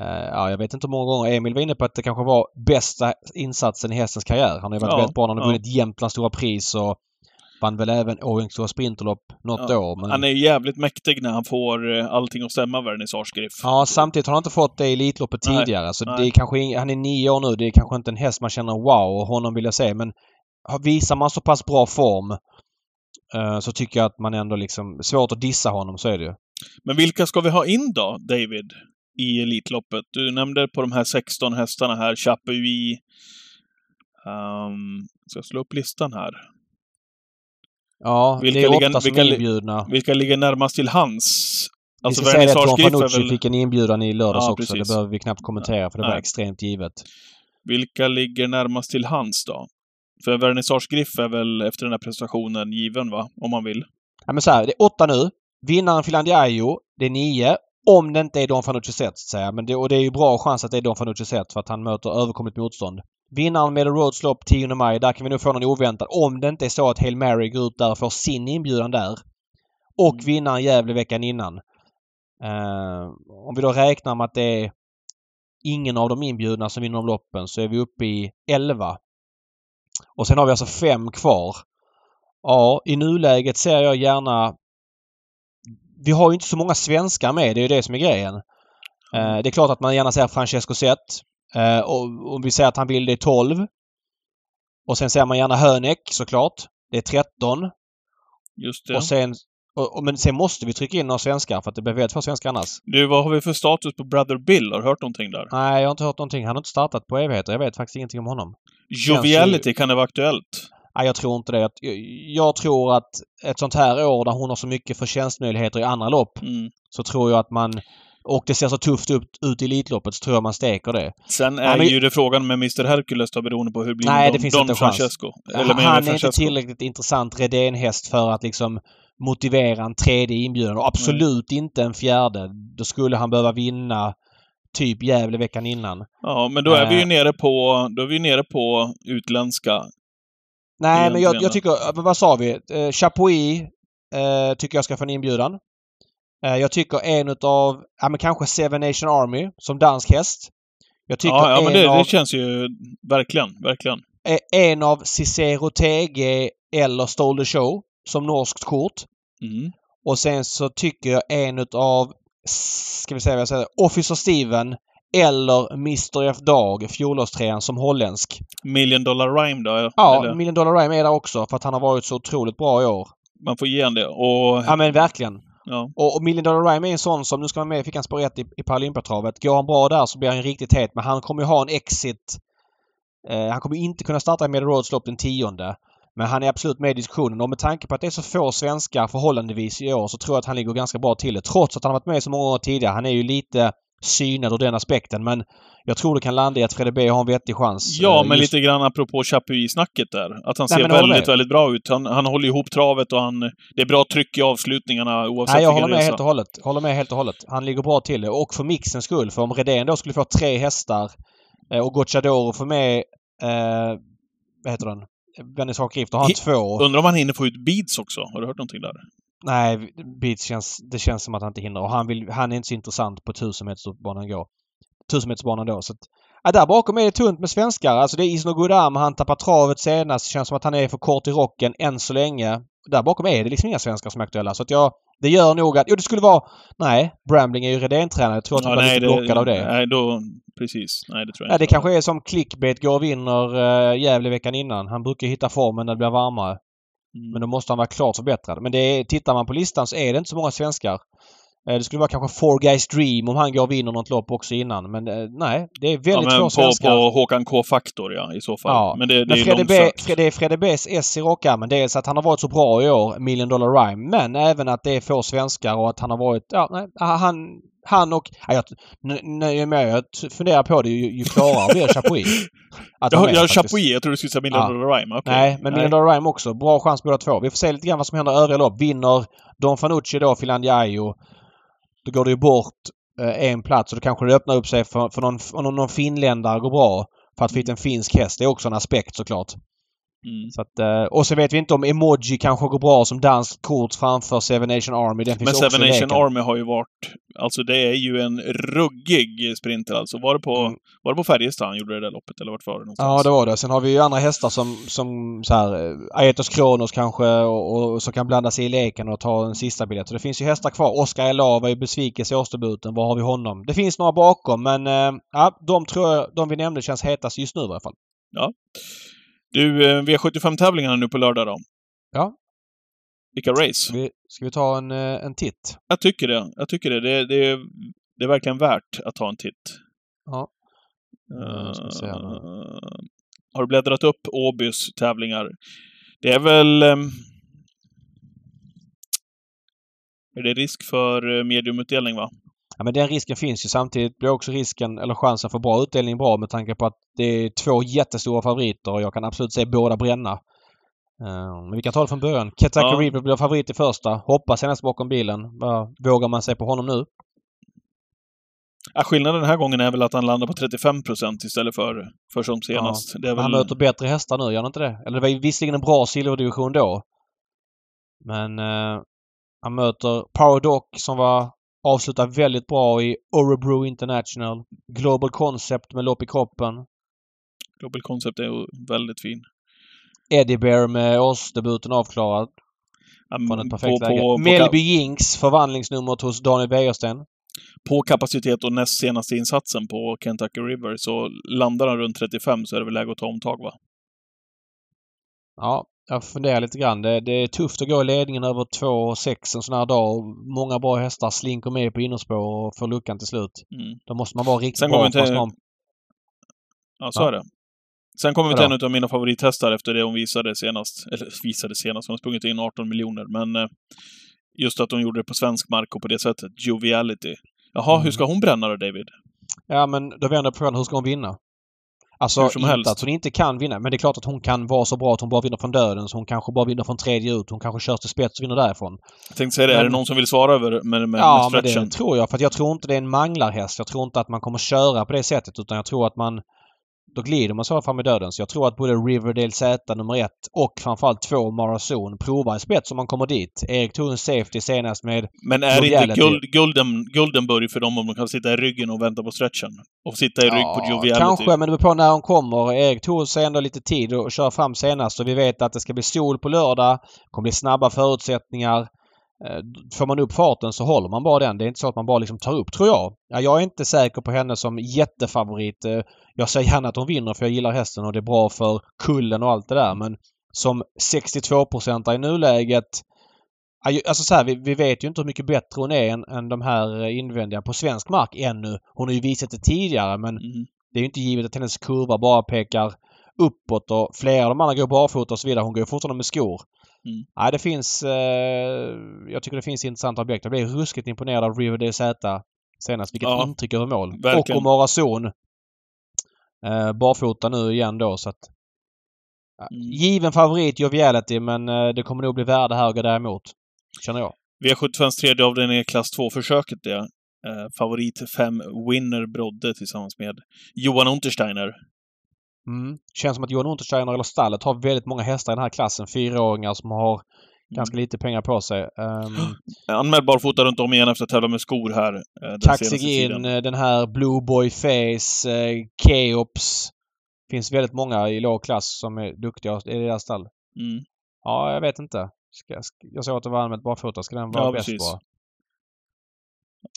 Eh, ja, jag vet inte hur många gånger Emil var inne på att det kanske var bästa insatsen i hästens karriär. Han har ju varit Ja, väldigt bra han har ja. vunnit Jämtlands stora pris och vann väl även Årjängs stora sprinterlopp något Ja, år. Men... Han är ju jävligt mäktig när han får eh, allting att stämma, Vernissage Griff. Ja, samtidigt har han inte fått det i Elitloppet Nej, tidigare. Så nej. det är kanske han är nio år nu. Det är kanske inte en häst man känner wow och honom vill jag se. Men visar man så pass bra form eh, så tycker jag att man ändå liksom... Svårt att dissa honom, så är det ju. Men vilka ska vi ha in då, David, i Elitloppet? Du nämnde på de här 16 hästarna här, Chapuis. Um, ska jag slå upp listan här? Ja, Vilka det är ligger- åtta som vilka är inbjudna. Vilka ligger närmast till hands? Vi Alltså ska säga det att är Fanucci väl... fick en inbjudan i lördags Ja, också. precis. Det behöver vi knappt kommentera för det var Nej. extremt givet. Vilka ligger närmast till hands då? För Vernissage Griff är väl efter den här prestationen given, va? Om man vill. Ja, men så här, det är åtta nu. Vinnaren Finlandiaio, det är nio. Om det inte är Don Fanucci set, så att säga. Men det, och det är ju bra chans att det är Don Fanucci set för att han möter överkomligt motstånd. Vinnaren med Roads lopp 10 maj, där kan vi nog få någon oväntad. Om det inte är så att Hail Mary går ut där och får sin inbjudan där. Och Mm. vinnaren Gävle veckan innan. Eh, om vi då räknar med att det är ingen av de inbjudna som vinner om loppen så är vi uppe i 11. Och sen har vi alltså fem kvar. Ja, i nuläget ser jag gärna... Vi har ju inte så många svenskar med, det är ju det som är grejen. Eh, det är klart att man gärna ser Francesco Zet. Eh, och om vi säger att han vill det är 12. Och sen ser man gärna Hönek såklart. Det är 13. Just det. Och sen... Och, och, men sen måste vi trycka in några svenskar för att det blir väldigt få svenskar annars. Du, vad har vi för status på Brother Bill? Har du hört någonting där? Nej, jag har inte hört någonting. Han har inte startat på evigheter. Jag vet faktiskt ingenting om honom. Joviality, kan det vara aktuellt? Nej, jag tror inte det. Jag, tror att ett sånt här år där hon har så mycket förtjänstmöjligheter i andra lopp Mm. så tror jag att man... Och det ser så tufft ut, ut i Elitloppet så tror jag man steker det. Sen är Nej, men- ju det frågan med Mr Hercules då beroende på hur blir Nej, med det Don, finns Don inte. Francesco. Eller med han är inte Francesco. tillräckligt intressant Redén-häst för att liksom motivera en tredje inbjudan och absolut inte en fjärde. Då skulle han behöva vinna typ Gävle veckan innan. Ja, men då är vi ju Eh. nere på, då är vi nere på utländska. Nej, men jag, jag tycker... Vad sa vi? Eh, Chapuis eh, tycker jag ska få en inbjudan. Eh, jag tycker en utav... Ja, men kanske Seven Nation Army som dansk häst. Jag tycker Ja, ja en, men det, av, det känns ju verkligen, verkligen. eh, en av Cicero TG eller Stole Show som norskt kort. Mm. Och sen så tycker jag en utav... Ska vi säga vad jag säger? Officer Steven eller Mr F Dag, fjolårstrean som holländsk. Million Dollar Rhyme då? Ja, Eller, Million Dollar Rhyme är där också för att han har varit så otroligt bra i år. man får ge en det. Och... Ja men verkligen. Ja. Och, och Million Dollar Rhyme är en sån som, nu ska man med, fick han spår 1 i, i Paralympiatravet. Går han bra där så blir han riktigt het men han kommer ju ha en exit. Eh, han kommer inte kunna starta med Roads lopp den tionde. Men han är absolut med i diskussionen och med tanke på att det är så få svenskar förhållandevis i år så tror jag att han ligger ganska bra till det. Trots att han har varit med så många år tidigare. Han är ju lite synad ur den aspekten men jag tror det kan landa i att Fredde B har en vettig chans. Ja, Eh, men just- lite grann apropå Chapuis-snacket där. Att han Nej, ser väldigt, väldigt bra ut. Han, han håller ihop travet och han... Det är bra tryck i avslutningarna oavsett Nej, jag håller med resa. helt och hållet. Håller med helt och hållet. Han ligger bra till det. Och för mixens skull. För om Redén då skulle få tre hästar eh, och Gocciadoro får med... Eh, vad heter den? Vernissage Griff. Då har han Hi- två. Undrar om han hinner få ut beads också? Har du hört någonting där? Nej, Beats känns... Det känns som att han inte hinner. Och han, vill, han är inte så intressant på 1000 metersbanan går. 1000 metersbanan då. Så att, ja, där bakom är det tunt med svenskar. Alltså det är Isno Godam. Han tappar travet senast. Känns som att han är för kort i rocken än så länge. Där bakom är det liksom inga svenskar som är aktuella. Så att jag... Det gör nog att... Jo, det skulle vara... Nej, Brambling är ju Redén-tränare. Jag tror att han var lite blockad av det. Nej, då... Precis. Nej, det tror jag Ja, det inte. kanske är som clickbait går och vinner uh, Gävle veckan innan. Han brukar hitta formen när det blir varmare. Mm. Men då måste han vara klart förbättrad. Men det tittar man på listan så är det inte så många svenskar. Eh, det skulle vara kanske Four Guys Dream om han går och vinner något lopp också innan. Men eh, nej, det är väldigt ja, men få på, svenskar. på Håkan K-faktor, ja, i så fall. Ja, Men det, det men är Fredde B, långsökt. Fred, det är Fredde B's S i rockärmen. Dels att han har varit så bra i år, Million Dollar Rhyme. Men även att det är få svenskar och att han har varit... Ja, nej, han, han och... Ja, jag, n- när jag funderar på det ju, ju klarare blir Chapuis. Att. Chapuis. Jag tror du skulle säga Million Ja. Rhyme. Okej. Nej, men Dollar Rhyme också. Bra chans båda två. Vi får se lite grann vad som händer i övriga lopp. Vinner Don Fanucci då, Filandiaio, då går det ju bort eh, en plats och då kanske det öppnar upp sig för, för någon, om någon finländare går bra. För att få hit en finsk häst. Det är också en aspekt såklart. Mm. Så att, eh, och så vet vi inte om Emoji kanske går bra som danskt kort framför Seven Nation Army. Den Men Seven Nation. Army har ju varit... Alltså det är ju en ruggig sprinter alltså. Var det på, Mm. var det på Färjestad han gjorde det där loppet? Eller vart var det någonstans? Ja, det var det. Sen har vi ju andra hästar som, som så här, eh, Aetos Kronos kanske och, och som kan blanda sig i leken och ta en sista biljett. Så det finns ju hästar kvar. Oscar Ela var ju besvikelse i årsdebuten. Var har vi honom? Det finns några bakom men eh, ja, de tror jag, de vi nämnde känns hetast just nu i alla fall. Du, eh, V75-tävlingarna nu på lördag då? Ja. vilka race. Ska vi, ska vi ta en, eh, en titt? Jag tycker det. Jag tycker det. Det, det, är, det är verkligen värt att ta en titt. Ja. Eh, har du bläddrat upp Åbys tävlingar? Det är väl... ehm, är det risk för mediumutdelning, va? Ja, men den risken finns ju. Samtidigt blir också risken, eller chansen för bra utdelning bra med tanke på att det är två jättestora favoriter och jag kan absolut se båda bränna. Eh, Men vi kan ta det från början. Ketaka Ja. River blir favorit i första. Hoppas senast bakom bilen. Vad Vågar man sig på honom nu? Ja, skillnaden den här gången är väl att han landar på 35 procent istället för, för som senast. Är Men Han väl... möter bättre hästar nu, gör han inte det? Eller det var visserligen en bra silverdivision då. Men eh, han möter Power Doc som var avslutad väldigt bra i Orebro International. Global Concept med lopp i kroppen. Global Concept är väldigt fin. Eddie Bear med årsdebuten avklarad Ja, från ett perfekt på, läge. på, Melby Jinks förvandlingsnumret hos Daniel Wäjersten. på kapacitet och näst senaste insatsen på Kentucky River så landar han runt 35 så är det väl läge att ta omtag, va? Ja, jag funderar lite grann. Det, det är tufft att gå i ledningen över 2,6 en sån här dag. Många bra hästar slinker med på innerspår och får luckan till slut. Mm. Då måste man vara riktigt Sen bra till- om. Ja, så Ja. är det. Sen kommer vi till en av mina favorithästar efter det hon visade senast. Eller visade senast, hon har sprungit in 18 miljoner. Men eh, just att hon gjorde det på svensk mark och på det sättet. Joviality. Jaha, Mm. hur ska hon bränna då, David? Ja, men då vänder jag på. Hur ska hon vinna? Alltså, inte helst. att hon inte kan vinna. Men det är klart att hon kan vara så bra att hon bara vinner från döden. Så hon kanske bara vinner från tredje ut. Hon kanske körs till spets och vinner därifrån. Jag tänkte säga det, är det Men- någon som vill svara över med, med, ja, med men stretchen? det tror jag. För jag tror inte det är en manglarhäst. Jag tror inte att man kommer köra på det sättet. Utan jag tror att man... Då glider man så fram i döden. Så jag tror att både Riverdale Z nummer ett och framförallt två Marazon provar i spets om man kommer dit. Erik tog en safety senast med... Men är det inte guld, Gulden, Guldenburg för dem om de kan sitta i ryggen och vänta på stretchen? Och sitta i rygg på Joviality? kanske, men det beror på när hon kommer. Erik tog sig ändå lite tid att köra fram senast och vi vet att det ska bli sol på lördag. Kommer bli snabba förutsättningar. Eh, Får man upp farten så håller man bara den. Det är inte så att man bara liksom tar upp, tror jag. Ja, jag är inte säker på henne som jättefavorit. Eh, Jag säger gärna att hon vinner för jag gillar hästen och det är bra för kullen och allt det där. Men som 62 i nuläget Alltså så här, vi, vi vet ju inte hur mycket bättre hon är än, än de här invändiga på svensk mark ännu. Hon har ju visat det tidigare men Mm. det är ju inte givet att hennes kurva bara pekar uppåt och flera av de andra går barfota och så vidare. Hon går fortfarande med skor. Mm. Nej, det finns... Eh, jag tycker det finns intressanta objekt. Jag blev ruskigt imponerad av Riverdale Z senast. Vilket Ja, intryck över mål. verkligen. Och Omara Zon. Eh, barfota nu igen då så att... ja, Mm. Given favorit Joviality men eh, det kommer nog bli värde här gå däremot. Känner jag. V75s tredje avdelning är klass 2-försöket det. Eh, favorit 5 Winner Brodde tillsammans med Johan Untersteiner. Mm. Känns som att Johan Untersteiner eller stallet har väldigt många hästar i den här klassen. Fyraåringar som har ganska lite pengar på sig. Um, Anmäld barfota runt om igen efter att tävla med skor här. Eh, Kaxig in, eh, den här Blue Boy Face, eh, Keops. finns väldigt många i låg klass som är duktiga i deras stall. Mm. Ja, jag vet inte. Ska, ska, jag såg att det var anmält barfota. Ska den vara Ja, bäst precis. bara?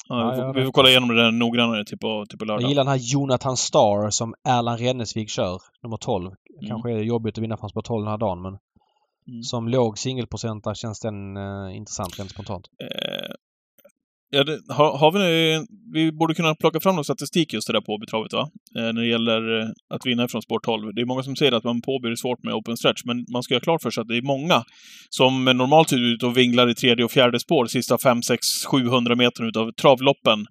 Ja, vi, får, vi får kolla igenom det där noggrannare till på, till på lördag. Jag gillar den här Jonathan Star som Erland Rennesvik kör. Nummer 12. Mm. Kanske är det jobbigt att vinna från spår 12 den här dagen men Mm. som låg singelprocentare känns den eh, intressant rent spontant. Eh, ja, det, har, har vi, vi borde kunna plocka fram någon statistik just det där på Åbytravet, va? Eh, när det gäller eh, att vinna från spår 12. Det är många som säger att man påbyr är svårt med open stretch, men man ska göra klart för sig att det är många som normalt är ute och vinglar i tredje och fjärde spår sista 5, 6, 700 meter utav travloppen.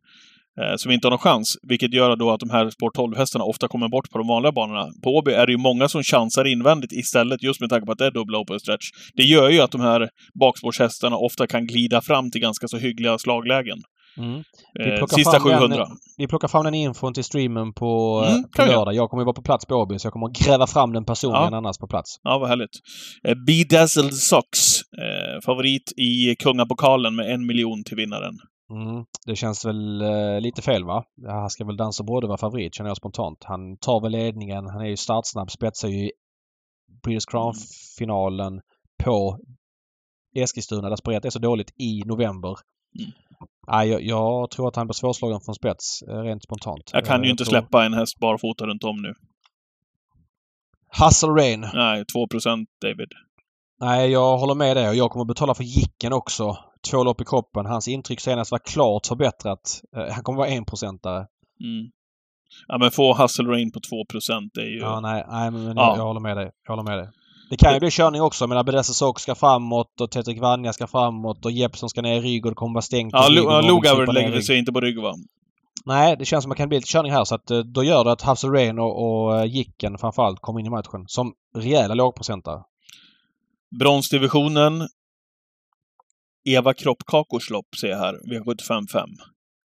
Eh, som inte har någon chans, vilket gör då att de här spår 12-hästarna ofta kommer bort på de vanliga banorna. På Åby är det ju många som chansar invändigt istället, just med tanke på att det är dubbla open stretch. Det gör ju att de här bakspårshästarna ofta kan glida fram till ganska så hyggliga slaglägen. Mm. Eh, sista fram den- 700. Vi plockar fram den infon till streamen på, Mm, mm, på lördag. Jag kommer ju vara på plats på Åby så jag kommer att gräva fram den personligen Ja. annars på plats. Ja, vad härligt. Eh, Bedazzled Socks. Eh, favorit i Kungapokalen med en miljon till vinnaren. Mm. Det känns väl eh, lite fel va? Han ska väl dansa både vara favorit känner jag spontant. Han tar väl ledningen. Han är ju startsnabb. Spetsar ju British Crown-finalen på Eskilstuna där spåret är så dåligt i november. Mm. Nej, jag, jag tror att han blir svårslagen från spets eh, rent spontant. Jag kan Eh, ju inte tror- släppa en häst barfota runt om nu. Hustle Rain. Nej, 2 procent David. Nej, jag håller med dig och jag kommer betala för Jicken också. Två lopp i kroppen. Hans intryck senast var klart förbättrat. Eh, Han kommer vara enprocentare. Mm. Ja, men få Hustle Rain på 2 det är ju... Ja, nej, nej men Ja. jag, jag håller med dig. Jag håller med dig. Det kan ju bli körning också. Men Abedessa Sock ska framåt och Tetrik Vanja ska framåt och Jeppson ska ner i rygg och det kommer vara stängt. Ja, Lugauer lägger sig inte på rygg, va? Nej, det känns som att det kan bli lite körning här så att eh, då gör det att Hustle Rain och, och eh, Jicken framförallt kommer in i matchen som rejäla lågprocentare. Bronsdivisionen. Eva Kroppkakors lopp ser jag här. V75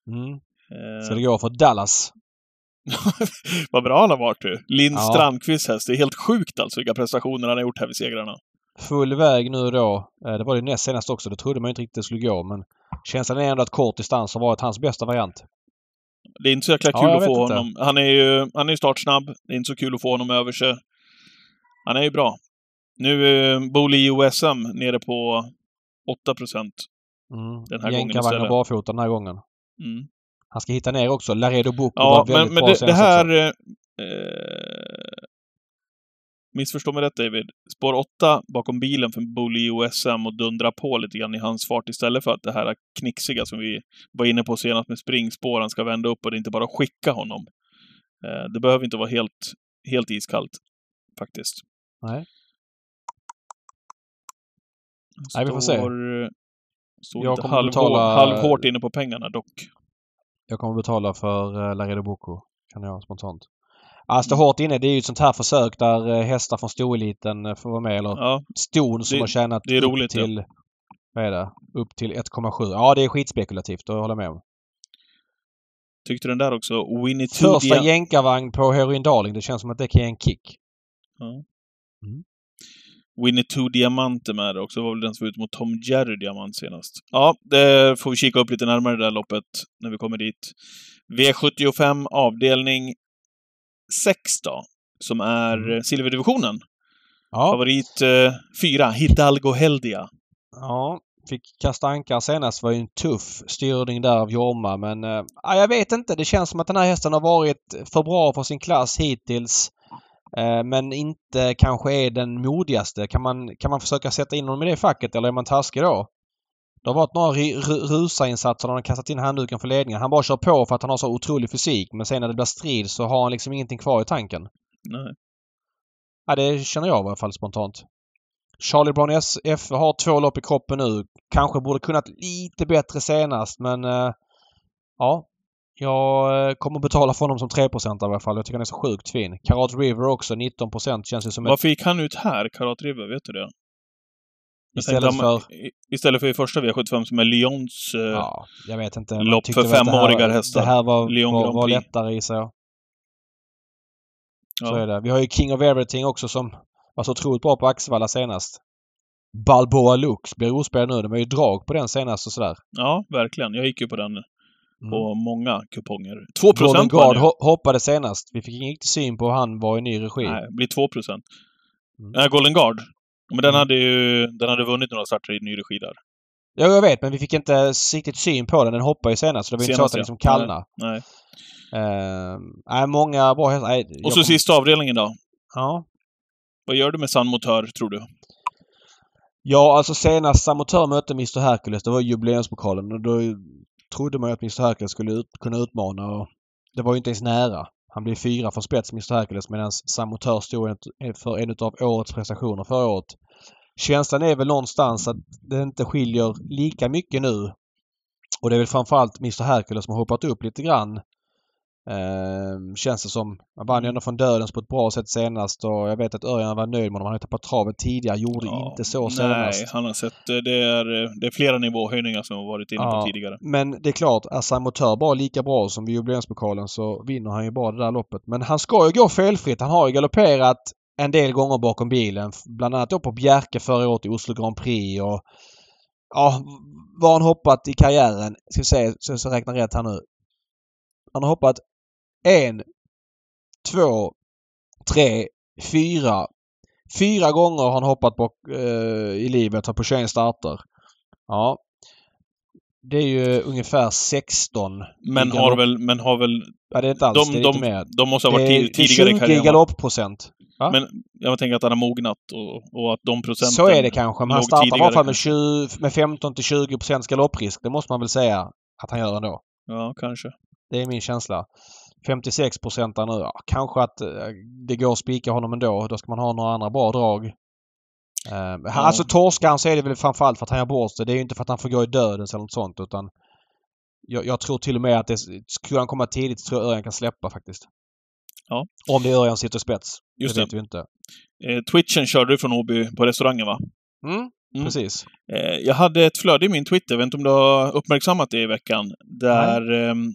Mm. eh, Så det går för Dallas. Vad bra han har varit du. Linn Ja. Strandqvists häst. Det är helt sjukt alltså vilka prestationer han har gjort här vid segrarna. Full väg nu då. Eh, Det var det näst senast också. Det trodde man inte riktigt det skulle gå men känslan är ändå att kort distans har varit hans bästa variant. Det är inte så jäkla Ja, kul jag att få inte. honom. Han är ju han är startsnabb. Det är inte så kul att få honom över sig. Han är ju bra. Nu är Boli OSM nere på 8 procent. Mm. Den här gången Jänkarvagn och barfota den här gången. Mm. Han ska hitta ner också. Laredo Boko Ja, var väldigt men, men bra det, det här... Eh, missförstå mig rätt David. Spår 8 bakom bilen för Bully OSM och dundra på lite grann i hans fart istället för att det här knixiga som vi var inne på senast med springspåren ska vända upp och det är inte bara att skicka honom. Eh, det behöver inte vara helt, helt iskallt, faktiskt. Nej. Nej, vi får se. Står, Jag kommer halvhårt, betala- halvhårt inne på pengarna dock. Jag kommer betala för uh, Laredo Boko. Kan jag spontant. Alltså det hårt inne, det är ju ett sånt här försök där eh, hästar från storeliten eh, får vara med. Eller Ja, ston som Det- har tjänat det är upp roligt, ja. till... Vad är det? Upp till 1,7. Ja, det är skitspekulativt. Det håller jag med om. tyckte den där också. Winnie Two Första jänkarvagn på Heroin Darling. Det känns som att det kan ge en kick. Ja. Mm. Winnie Two Diamant är med där också. Det var väl den som var ute mot Tom Jerry Diamant senast. Ja, det får vi kika upp lite närmare det där loppet när vi kommer dit. V75 avdelning 6 då, som är Mm. eh, silverdivisionen. Ja. Favorit 4, Hidalgo Heldia. Ja, fick kasta ankar senast. var ju en tuff styrning där av Jorma men eh, ja, jag vet inte. Det känns som att den här hästen har varit för bra för sin klass hittills. Eh, men inte kanske är den modigaste. Kan man, kan man försöka sätta in honom i det facket eller är man taskig då? Det har varit några ri- ru- rusarinsatser där han har kastat in handduken för ledningen. Han bara kör på för att han har så otrolig fysik men sen när det blir strid så har han liksom ingenting kvar i tanken. Nej. Ja, det känner jag i alla fall spontant. Charlie Brown SF har två lopp i kroppen nu. Kanske borde kunnat lite bättre senast men eh, ja. Jag kommer betala för honom som 3 i alla fall. Jag tycker han är så sjukt fin. Karat River också 19 känns ju som ett... Varför gick han ut här, Karat River? Vet du det? Jag Istället för... Istället för i första V75 som är Lyons... eh, Ja, jag vet inte. Man lopp för det femåriga hästar. Det här var, Lyon var, var lättare gissar jag. Så ja. är det. Vi har ju King of Everything också som var så otroligt bra på Axevalla senast. Balboa Lux blir ospelad nu. Det var ju drag på den senast och sådär. ja, verkligen. Jag gick ju på den Mm. på många kuponger. 2 Golden procent Guard det. ho- hoppade senast. Vi fick ingen riktig syn på hur han var i ny regi. Nej, det blir 2 procent. Mm. Nej, Golden Guard. Men den Mm. hade ju den hade vunnit några starter i ny regi där. Ja, jag vet, men vi fick inte riktigt syn på den. Den hoppade ju senast, så det var ju inte så att Senast, den liksom kallnade. Nej. Nej, många bra hästar. Och så kom- sista avdelningen då. Ja. Vad gör du med San Motör, tror du? Ja, alltså senast Samotör mötte Mr Hercules, det var jubileumspokalen. Och då trodde man ju att Mr Hercules skulle ut, kunna utmana och det var ju inte ens nära. Han blev fyra för spets, Mr Hercules, medan Samotör stod för en av årets prestationer förra året. Känslan är väl någonstans att det inte skiljer lika mycket nu. Och det är väl framförallt Mr Hercules som har hoppat upp lite grann. Ehm, känns det som. Han vann ju ändå från dödens på ett bra sätt senast och jag vet att Örjan var nöjd med honom. Han har tappat travet tidigare. Gjorde Ja, inte så Nej, senast. han har sett... eh, Det är, eh, det är flera nivåhöjningar som har varit inne Ja. på tidigare. Men det är klart, är Samotör bara lika bra som vid jubileumspokalen så vinner han ju bara det där loppet. Men han ska ju gå felfritt. Han har ju galopperat en del gånger bakom bilen. Bland annat då på Bjerke förra året i Oslo Grand Prix och ja, vad har han hoppat i karriären? Ska vi se så jag räknar rätt här nu. Han har hoppat en, två, tre, fyra. Fyra gånger har han hoppat bak, eh, i livet på 21 starter. Ja. Det är ju ungefär 16. Men har väl... Men har väl Ja, det är inte alls. de, det är de, mer. de måste ha Det varit är till tidigare i 20 karriären. galoppprocent. Va? Men jag tänker att han har mognat och, och att de procenten... Så är det kanske. Men han startar i alla fall med, kanske. 20, med 15 till 20 procents galopprisk. Det måste man väl säga att han gör ändå. Ja, kanske. Det är min känsla. 56 procent nu. Ja, kanske att eh, det går att spika honom ändå. Då ska man ha några andra bra drag. Han- Alltså torskar han så är det väl framförallt för att han gör bort sig. Det är ju inte för att han får gå i dödens eller något sånt utan jag, jag tror till och med att det, skulle han komma tidigt så tror jag Örjan kan släppa faktiskt. Ja. Om det är Örjan sitter spets. Just det det. vet vi inte. Eh, Twitchen körde du från Åby på restaurangen, va? Mm, Mm. precis. Eh, jag hade ett flöde i min Twitter, jag vet inte om du har uppmärksammat det i veckan, där ehm,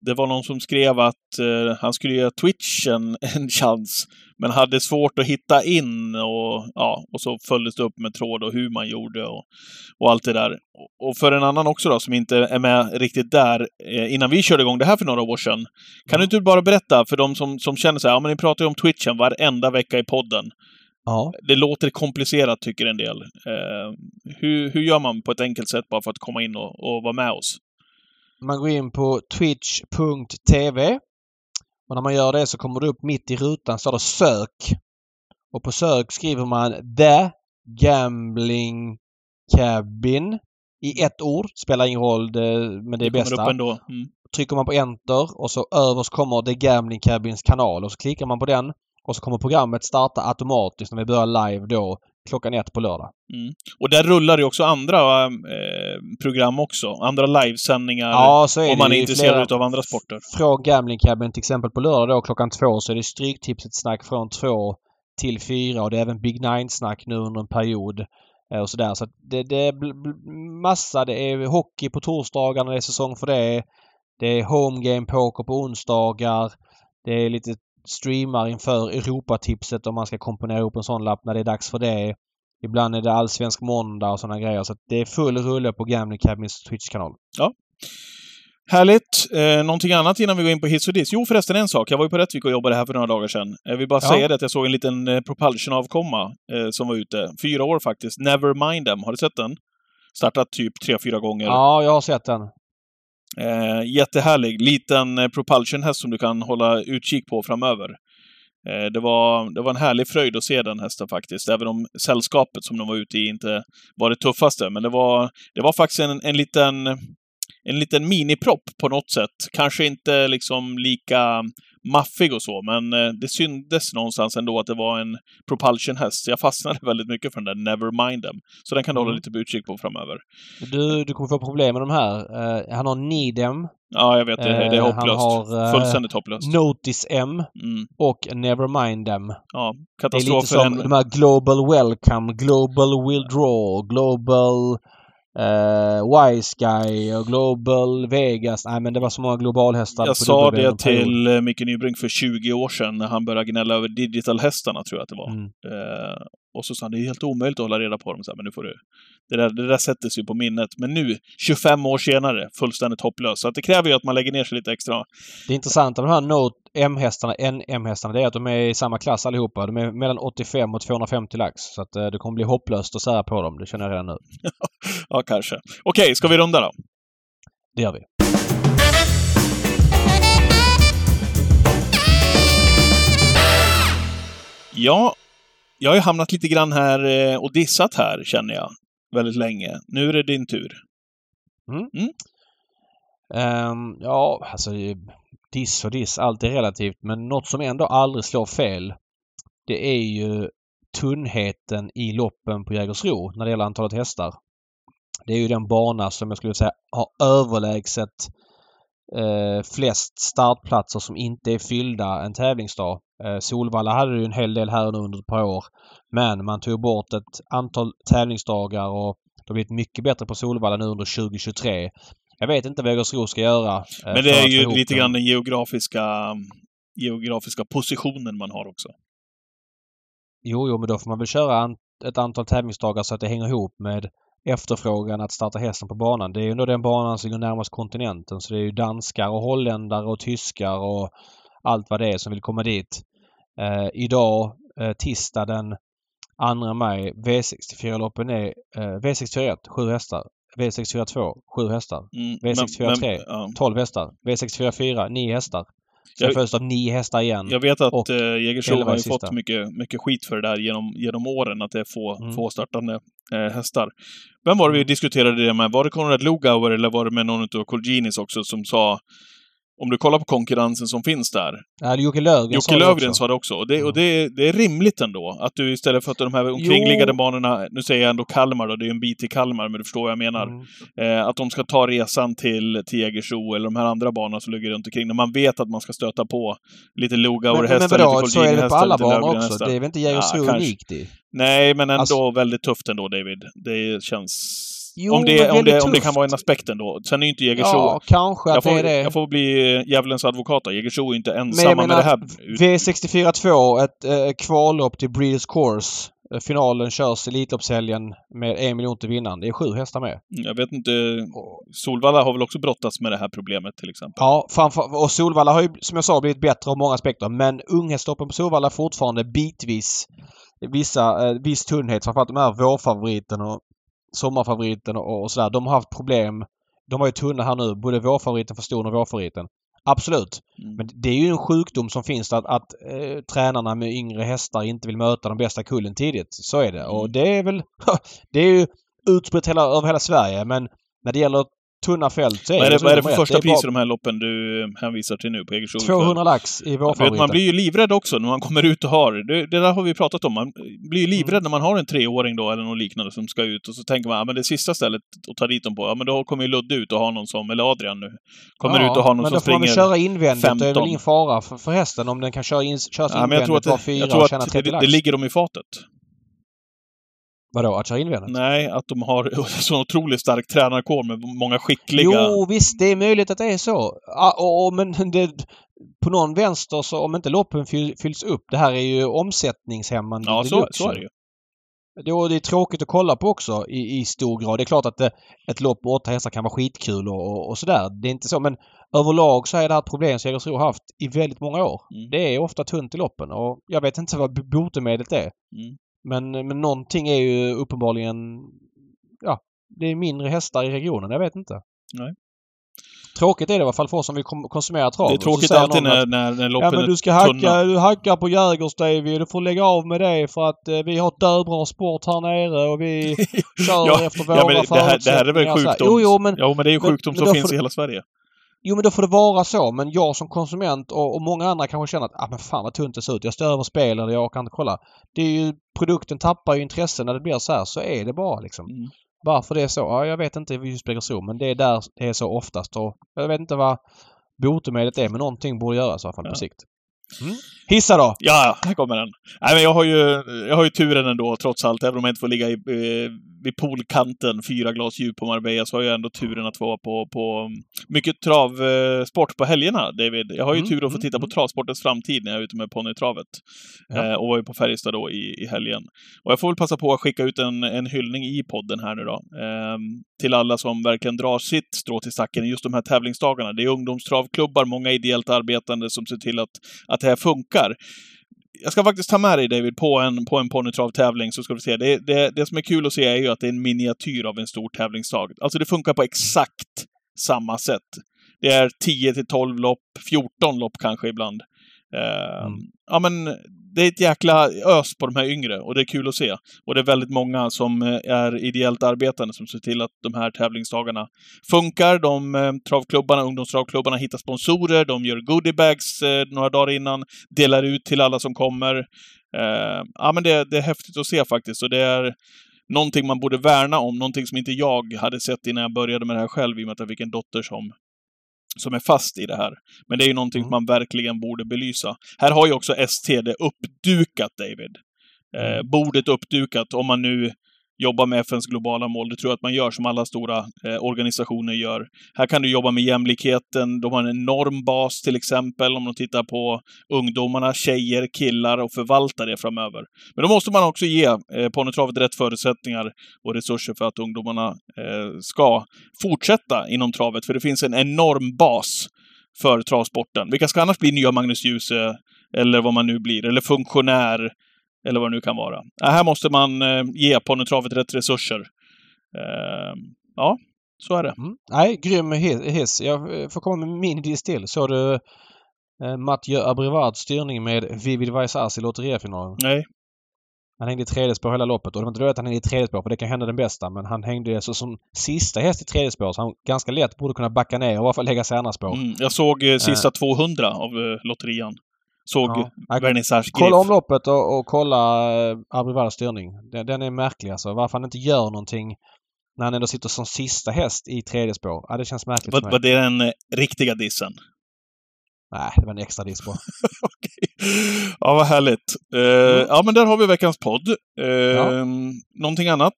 det var någon som skrev att eh, han skulle ge Twitch en, en chans, men hade svårt att hitta in och, ja, och så följdes det upp med tråd och hur man gjorde och, och allt det där. Och- för en annan också då, som inte är med riktigt där, eh, innan vi körde igång det här för några år sedan, kan du inte bara berätta för de som, som känner så här, ja men ni pratar ju om Twitchen varenda vecka i podden. Ja. Det låter komplicerat, tycker en del. Eh, hur, hur gör man på ett enkelt sätt bara för att komma in och, och vara med oss? Man går in på twitch.tv och när man gör det så kommer det upp mitt i rutan står det sök. Och på sök skriver man The Gambling Cabin i ett ord. Spelar ingen roll, det, men det är bästa. upp ändå. Mm. Trycker man på enter och så överst kommer The Gambling Cabins kanal och så klickar man på den och så kommer programmet starta automatiskt när vi börjar live då klockan ett på lördag. Och där rullar det också andra eh, program också. Andra livesändningar. Ja, så är om det man är intresserad utav andra sporter. Från Gambling Cabin till exempel på lördag då klockan två så är det Stryktipset snack från två till fyra och det är även Big Nine-snack nu under en period. eh, Och sådär. Så det, det är massa. Det är hockey på torsdagar när det är säsong för det. Det är home game poker på onsdagar. Det är lite streamar inför Europatipset om man ska komponera ihop en sån lapp när det är dags för det. Ibland är det allsvensk måndag och sådana grejer. Så det är full rulle på Gambling Cabins Twitch-kanal. Härligt! Eh, någonting annat innan vi går in på hiss och diss? Jo, förresten en sak. Jag var ju på Rättvik och jobbade här för några dagar sedan. Jag vill bara Ja. säga det att jag såg en liten eh, Propulsion-avkomma eh, som var ute. Fyra år faktiskt. Never mind them. Har du sett den? Startat typ tre, fyra gånger. Ja, jag har sett den. Eh, jättehärlig. Liten propulsionhäst propulsion-häst som du kan hålla utkik på framöver. Eh, det, var, det var en härlig fröjd att se den hästen faktiskt, även om sällskapet som de var ute i inte var det tuffaste. Men det var, det var faktiskt en, en liten en liten minipropp på något sätt. Kanske inte liksom lika maffig och så, men eh, det syndes någonstans ändå att det var en propulsion-häst. Jag fastnade väldigt mycket för den där Never Mind Them. Så den kan du hålla Mm. lite på utkik på framöver. Du, du kommer få problem med de här. Eh, han har Needem, Ja, jag vet. Det, det är Eh, han hopplöst. har, eh, Fullständigt hopplöst. Notice M Mm. och Nevermind Them. Ja, Det är katastrof lite som en... de här Global Welcome, Global Withdraw, Global eh, Wise Guy och Global Vegas. Nej men det var så många globalhästar. Jag sa det till eh, Micke Nybrink för 20 år sedan när han började gnälla över digital-hästarna, tror jag att det var. Mm. Eh, och så sa han det är helt omöjligt att hålla reda på dem. Så här, men nu får du... Det där, det där sätter sig på minnet. Men nu, 25 år senare, fullständigt hopplöst. Så att det kräver ju att man lägger ner sig lite extra. Det intressanta med de här Note M-hästarna, NM-hästarna, det är att de är i samma klass allihopa. De är mellan 85 och 250 lax. Så att eh, det kommer bli hopplöst att sära på dem. Det känner jag redan nu. Ja, kanske. Okej, ska vi runda då? Det gör vi. Ja, jag har ju hamnat lite grann här eh, och dissat här, känner jag. Väldigt länge. Nu är det din tur. Ehm, ja, alltså eh, diss och diss, allt är relativt. Men något som ändå aldrig slår fel det är ju tunnheten i loppen på Jägersro när det gäller antalet hästar. Det är ju den bana som jag skulle säga har överlägset eh, flest startplatser som inte är fyllda en tävlingsdag. Eh, Solvalla hade ju en hel del här nu under ett par år. Men man tog bort ett antal tävlingsdagar och det har blivit mycket bättre på Solvalla nu under 2023. Jag vet inte vad Jägersro ska göra. eh, Men det är ju lite grann den geografiska, geografiska positionen man har också. Jo, jo, men då får man väl köra ett antal tävlingsdagar så att det hänger ihop med efterfrågan att starta hästen på banan. Det är ju ändå den banan som ligger närmast kontinenten. Så det är ju danskar och holländare och tyskar och allt vad det är som vill komma dit. Eh, idag, eh, tisdag den 2 maj, V64-loppen är eh, V641, 7 hästar. V642, 7 hästar. Mm, V64 3. ja. 12 hästar. V644, 9 hästar. Sen Jag- följs av nio hästar igen. Jag vet att eh, Jägersro har ju fått mycket, mycket skit för det där genom, genom åren, att det är få, Mm. få startande eh, hästar. Vem var det vi Mm. diskuterade det med? Var det Konrad Lugauer eller var det med någon av Colginis också som sa om du kollar på konkurrensen som finns där. Ja, Jocke Löfgren sa Jocke det Löfgren också. sa det också. Och, det, och det, det är rimligt ändå. Att du istället för att de här omkringliggande banorna, nu säger jag ändå Kalmar då, det är en bit till Kalmar, men du förstår vad jag menar. Mm. Eh, att de ska ta resan till, till Jägersro eller de här andra banorna som ligger runt omkring. När man vet att man ska stöta på lite Lugauer-hästar, vadå, lite så är det på Colgjini-hästar, alla lite banor också? Löfgren-hästar. Det är väl inte Jägersro Ja, unikt i? Nej, men ändå Alltså- väldigt tufft ändå, David. Det känns... Jo, om, det, men om, det, om det kan vara en aspekt ändå. Sen är ju inte Jägersro... Ja, kanske jag, att får, det är det. jag får bli djävulens advokat. Jägersro är inte Men ensamma jag med det här. V64 2, ett eh, kvallopp till Breeders Course. Eh, Finalen körs Elitloppshelgen med en miljon till vinnaren. Det är sju hästar med. Jag vet inte... Solvalla har väl också brottats med det här problemet till exempel. Ja, framför, och Solvalla har ju som jag sa blivit bättre av många aspekter. Men unghäststoppen på Solvalla fortfarande bitvis vissa, eh, viss tunnhet. Framförallt de här vårfavoriten och sommarfavoriten och, och sådär. De har haft problem. De var ju tunna här nu. Både vårfavoriten för ston och vårfavoriten. Absolut. Mm. Men det är ju en sjukdom som finns att, att eh, tränarna med yngre hästar inte vill möta de bästa kullen tidigt. Så är det. Och Mm. det är väl... det är ju utspritt hela, över hela Sverige men när det gäller tunna fält Vad är det, vad är det för ett. första pris i de här loppen du hänvisar till nu på Jägersro? 200 lax i För vet, man blir ju livrädd också när man kommer ut och har... Det, det där har vi pratat om. Man blir ju livrädd Mm. när man har en treåring då, eller något liknande, som ska ut. Och så tänker man, ja men det sista stället att ta dit dem på, ja men då kommer ju Ludde ut och ha någon som, eller Adrian nu, kommer ut och har någon men som då får man väl springer... köra invändigt. Det är 15. väl ingen fara för, för hästen om den kan köra in, köras Ja, men jag tror invändigt att, var det, fyra jag tror och tjäna att 30 det, lax. det ligger dem i fatet. Vadå, att köra invändigt? Nej, att de har så otroligt stark tränarkår med många skickliga... Jo, visst, det är möjligt att det är så. Ja, och, och, men det, på någon vänster så om inte loppen fyll, fylls upp. Det här är ju omsättningshämmande ja, så, så är det ju. Det, det är tråkigt att kolla på också i, i stor grad. Det är klart att det, ett lopp med åtta hästar kan vara skitkul och, och, och sådär. Det är inte så. Men överlag så är det här ett problem som Jägersro har haft i väldigt många år. Mm. Det är ofta tunt i loppen och jag vet inte vad botemedlet är. Mm. Men, men någonting är ju uppenbarligen... Ja, det är mindre hästar i regionen. Jag vet inte. Nej. Tråkigt är det i alla fall för oss som vill konsumera trav. Det är tråkigt alltid när, att, när, när Ja loppen men är du ska tunna. hacka, du hackar på Jägers Davy. Du får lägga av med det för att eh, vi har döbra sport här nere och vi kör Ja, efter våra Ja, men det, här, det här är väl sjukdom? Jo, jo, men, Jo, men det är ju men- sjukdom men som då finns får- i hela Sverige. Jo men då får det vara så. Men jag som konsument och, och många andra kanske känner att ah, men fan vad tunt det ser ut. Jag står över spel eller jag kan inte kolla. Det är ju, produkten tappar ju intresse när det blir så här. Så är det bara liksom. Mm. Varför det är så? Ja, jag vet inte just Bäckersro men det är där det är så oftast. Och jag vet inte vad botemedlet är men någonting borde göras i alla fall Ja. på sikt. Mm. Hissa då! Ja, här kommer den. Nej, men jag har ju, jag har ju turen ändå, trots allt. Även om jag inte får ligga i, eh, vid poolkanten, fyra glas djup på Marbella, så har jag ändå turen att få vara på, på mycket travsport på helgerna, David. Jag har ju Mm, tur att få mm, titta på mm. travsportens framtid när jag är ute med ponnytravet. Ja. Eh, och var ju på Färjestad då i, i helgen. Och jag får väl passa på att skicka ut en, en hyllning i podden här nu då. ehm, till alla som verkligen drar sitt strå till stacken i just de här tävlingsdagarna. Det är ungdomstravklubbar, många ideellt arbetande som ser till att, att det här funkar. Jag ska faktiskt ta med dig David på en, på en ponnytravtävling så ska du se. Det, det, det som är kul att se är ju att det är en miniatyr av en stor tävlingsdag. Alltså det funkar på exakt samma sätt. Det är 10 till 12 lopp, 14 lopp kanske ibland. Eh, Mm. Ja men det är ett jäkla ös på de här yngre och det är kul att se. Och det är väldigt många som eh, är ideellt arbetande som ser till att de här tävlingsdagarna funkar. De eh, travklubbarna, ungdomstravklubbarna hittar sponsorer, de gör goodiebags eh, några dagar innan, delar ut till alla som kommer. Eh, ja men det, det är häftigt att se faktiskt och det är någonting man borde värna om, någonting som inte jag hade sett innan jag började med det här själv i och med att jag fick en dotter som som är fast i det här. Men det är ju någonting Mm. man verkligen borde belysa. Här har ju också ST det uppdukat, David. Eh, Mm. bordet uppdukat, om man nu jobba med FNs globala mål. Det tror jag att man gör, som alla stora eh, organisationer gör. Här kan du jobba med jämlikheten. De har en enorm bas, till exempel, om de tittar på ungdomarna, tjejer, killar och förvalta det framöver. Men då måste man också ge eh, ponnytravet rätt förutsättningar och resurser för att ungdomarna eh, ska fortsätta inom travet. För det finns en enorm bas för travsporten. Vilka ska annars bli nya Magnus Djuse, eller vad man nu blir, eller funktionär, eller vad det nu kan vara. Ja, här måste man eh, ge ponnytravet rätt resurser. Eh, ja, så är det. Mm. Nej, grym hi- hiss. Jag eh, får komma med min diss till. Så du eh, Mathieu Abrivards styrning med Vivid Vaisas i lotterifinalen. Nej. Han hängde i tredje spår hela loppet och det var inte dåligt att han hängde i tredje spår för det kan hända den bästa men han hängde så som sista häst i tredje spår så han ganska lätt borde kunna backa ner och i alla fall lägga sig andra spår. Mm, jag såg eh, sista 200 av eh, lotterian. Såg Ja. Vernissage Kolla omloppet och, och kolla eh, Abrivards styrning. Den, den är märklig alltså. Varför han inte gör någonting när han ändå sitter som sista häst i tredje spår. Ja, det känns märkligt Var, var det den eh, riktiga dissen? Nej, det var en extra diss bara. Ja, vad härligt. Eh, Ja, men där har vi veckans podd. Eh, Ja. Någonting annat?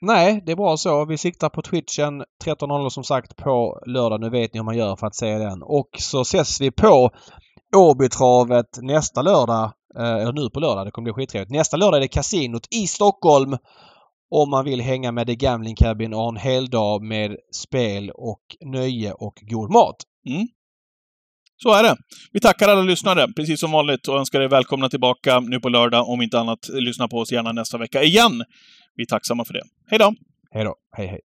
Nej, det är bra så. Vi siktar på Twitchen 13.00 som sagt på lördag. Nu vet ni hur man gör för att se den. Och så ses vi på Åbytravet nästa lördag. Eh, eller nu på lördag. Det kommer bli skittrevligt. Nästa lördag är det kasinot i Stockholm. Om man vill hänga med The Gambling Cabin och ha en hel dag med spel och nöje och god mat. Mm. Så är det. Vi tackar alla lyssnare, precis som vanligt, och önskar er välkomna tillbaka nu på lördag. Om inte annat, lyssna på oss gärna nästa vecka igen. Vi är tacksamma för det. Hej då! Hej då. Hej hej.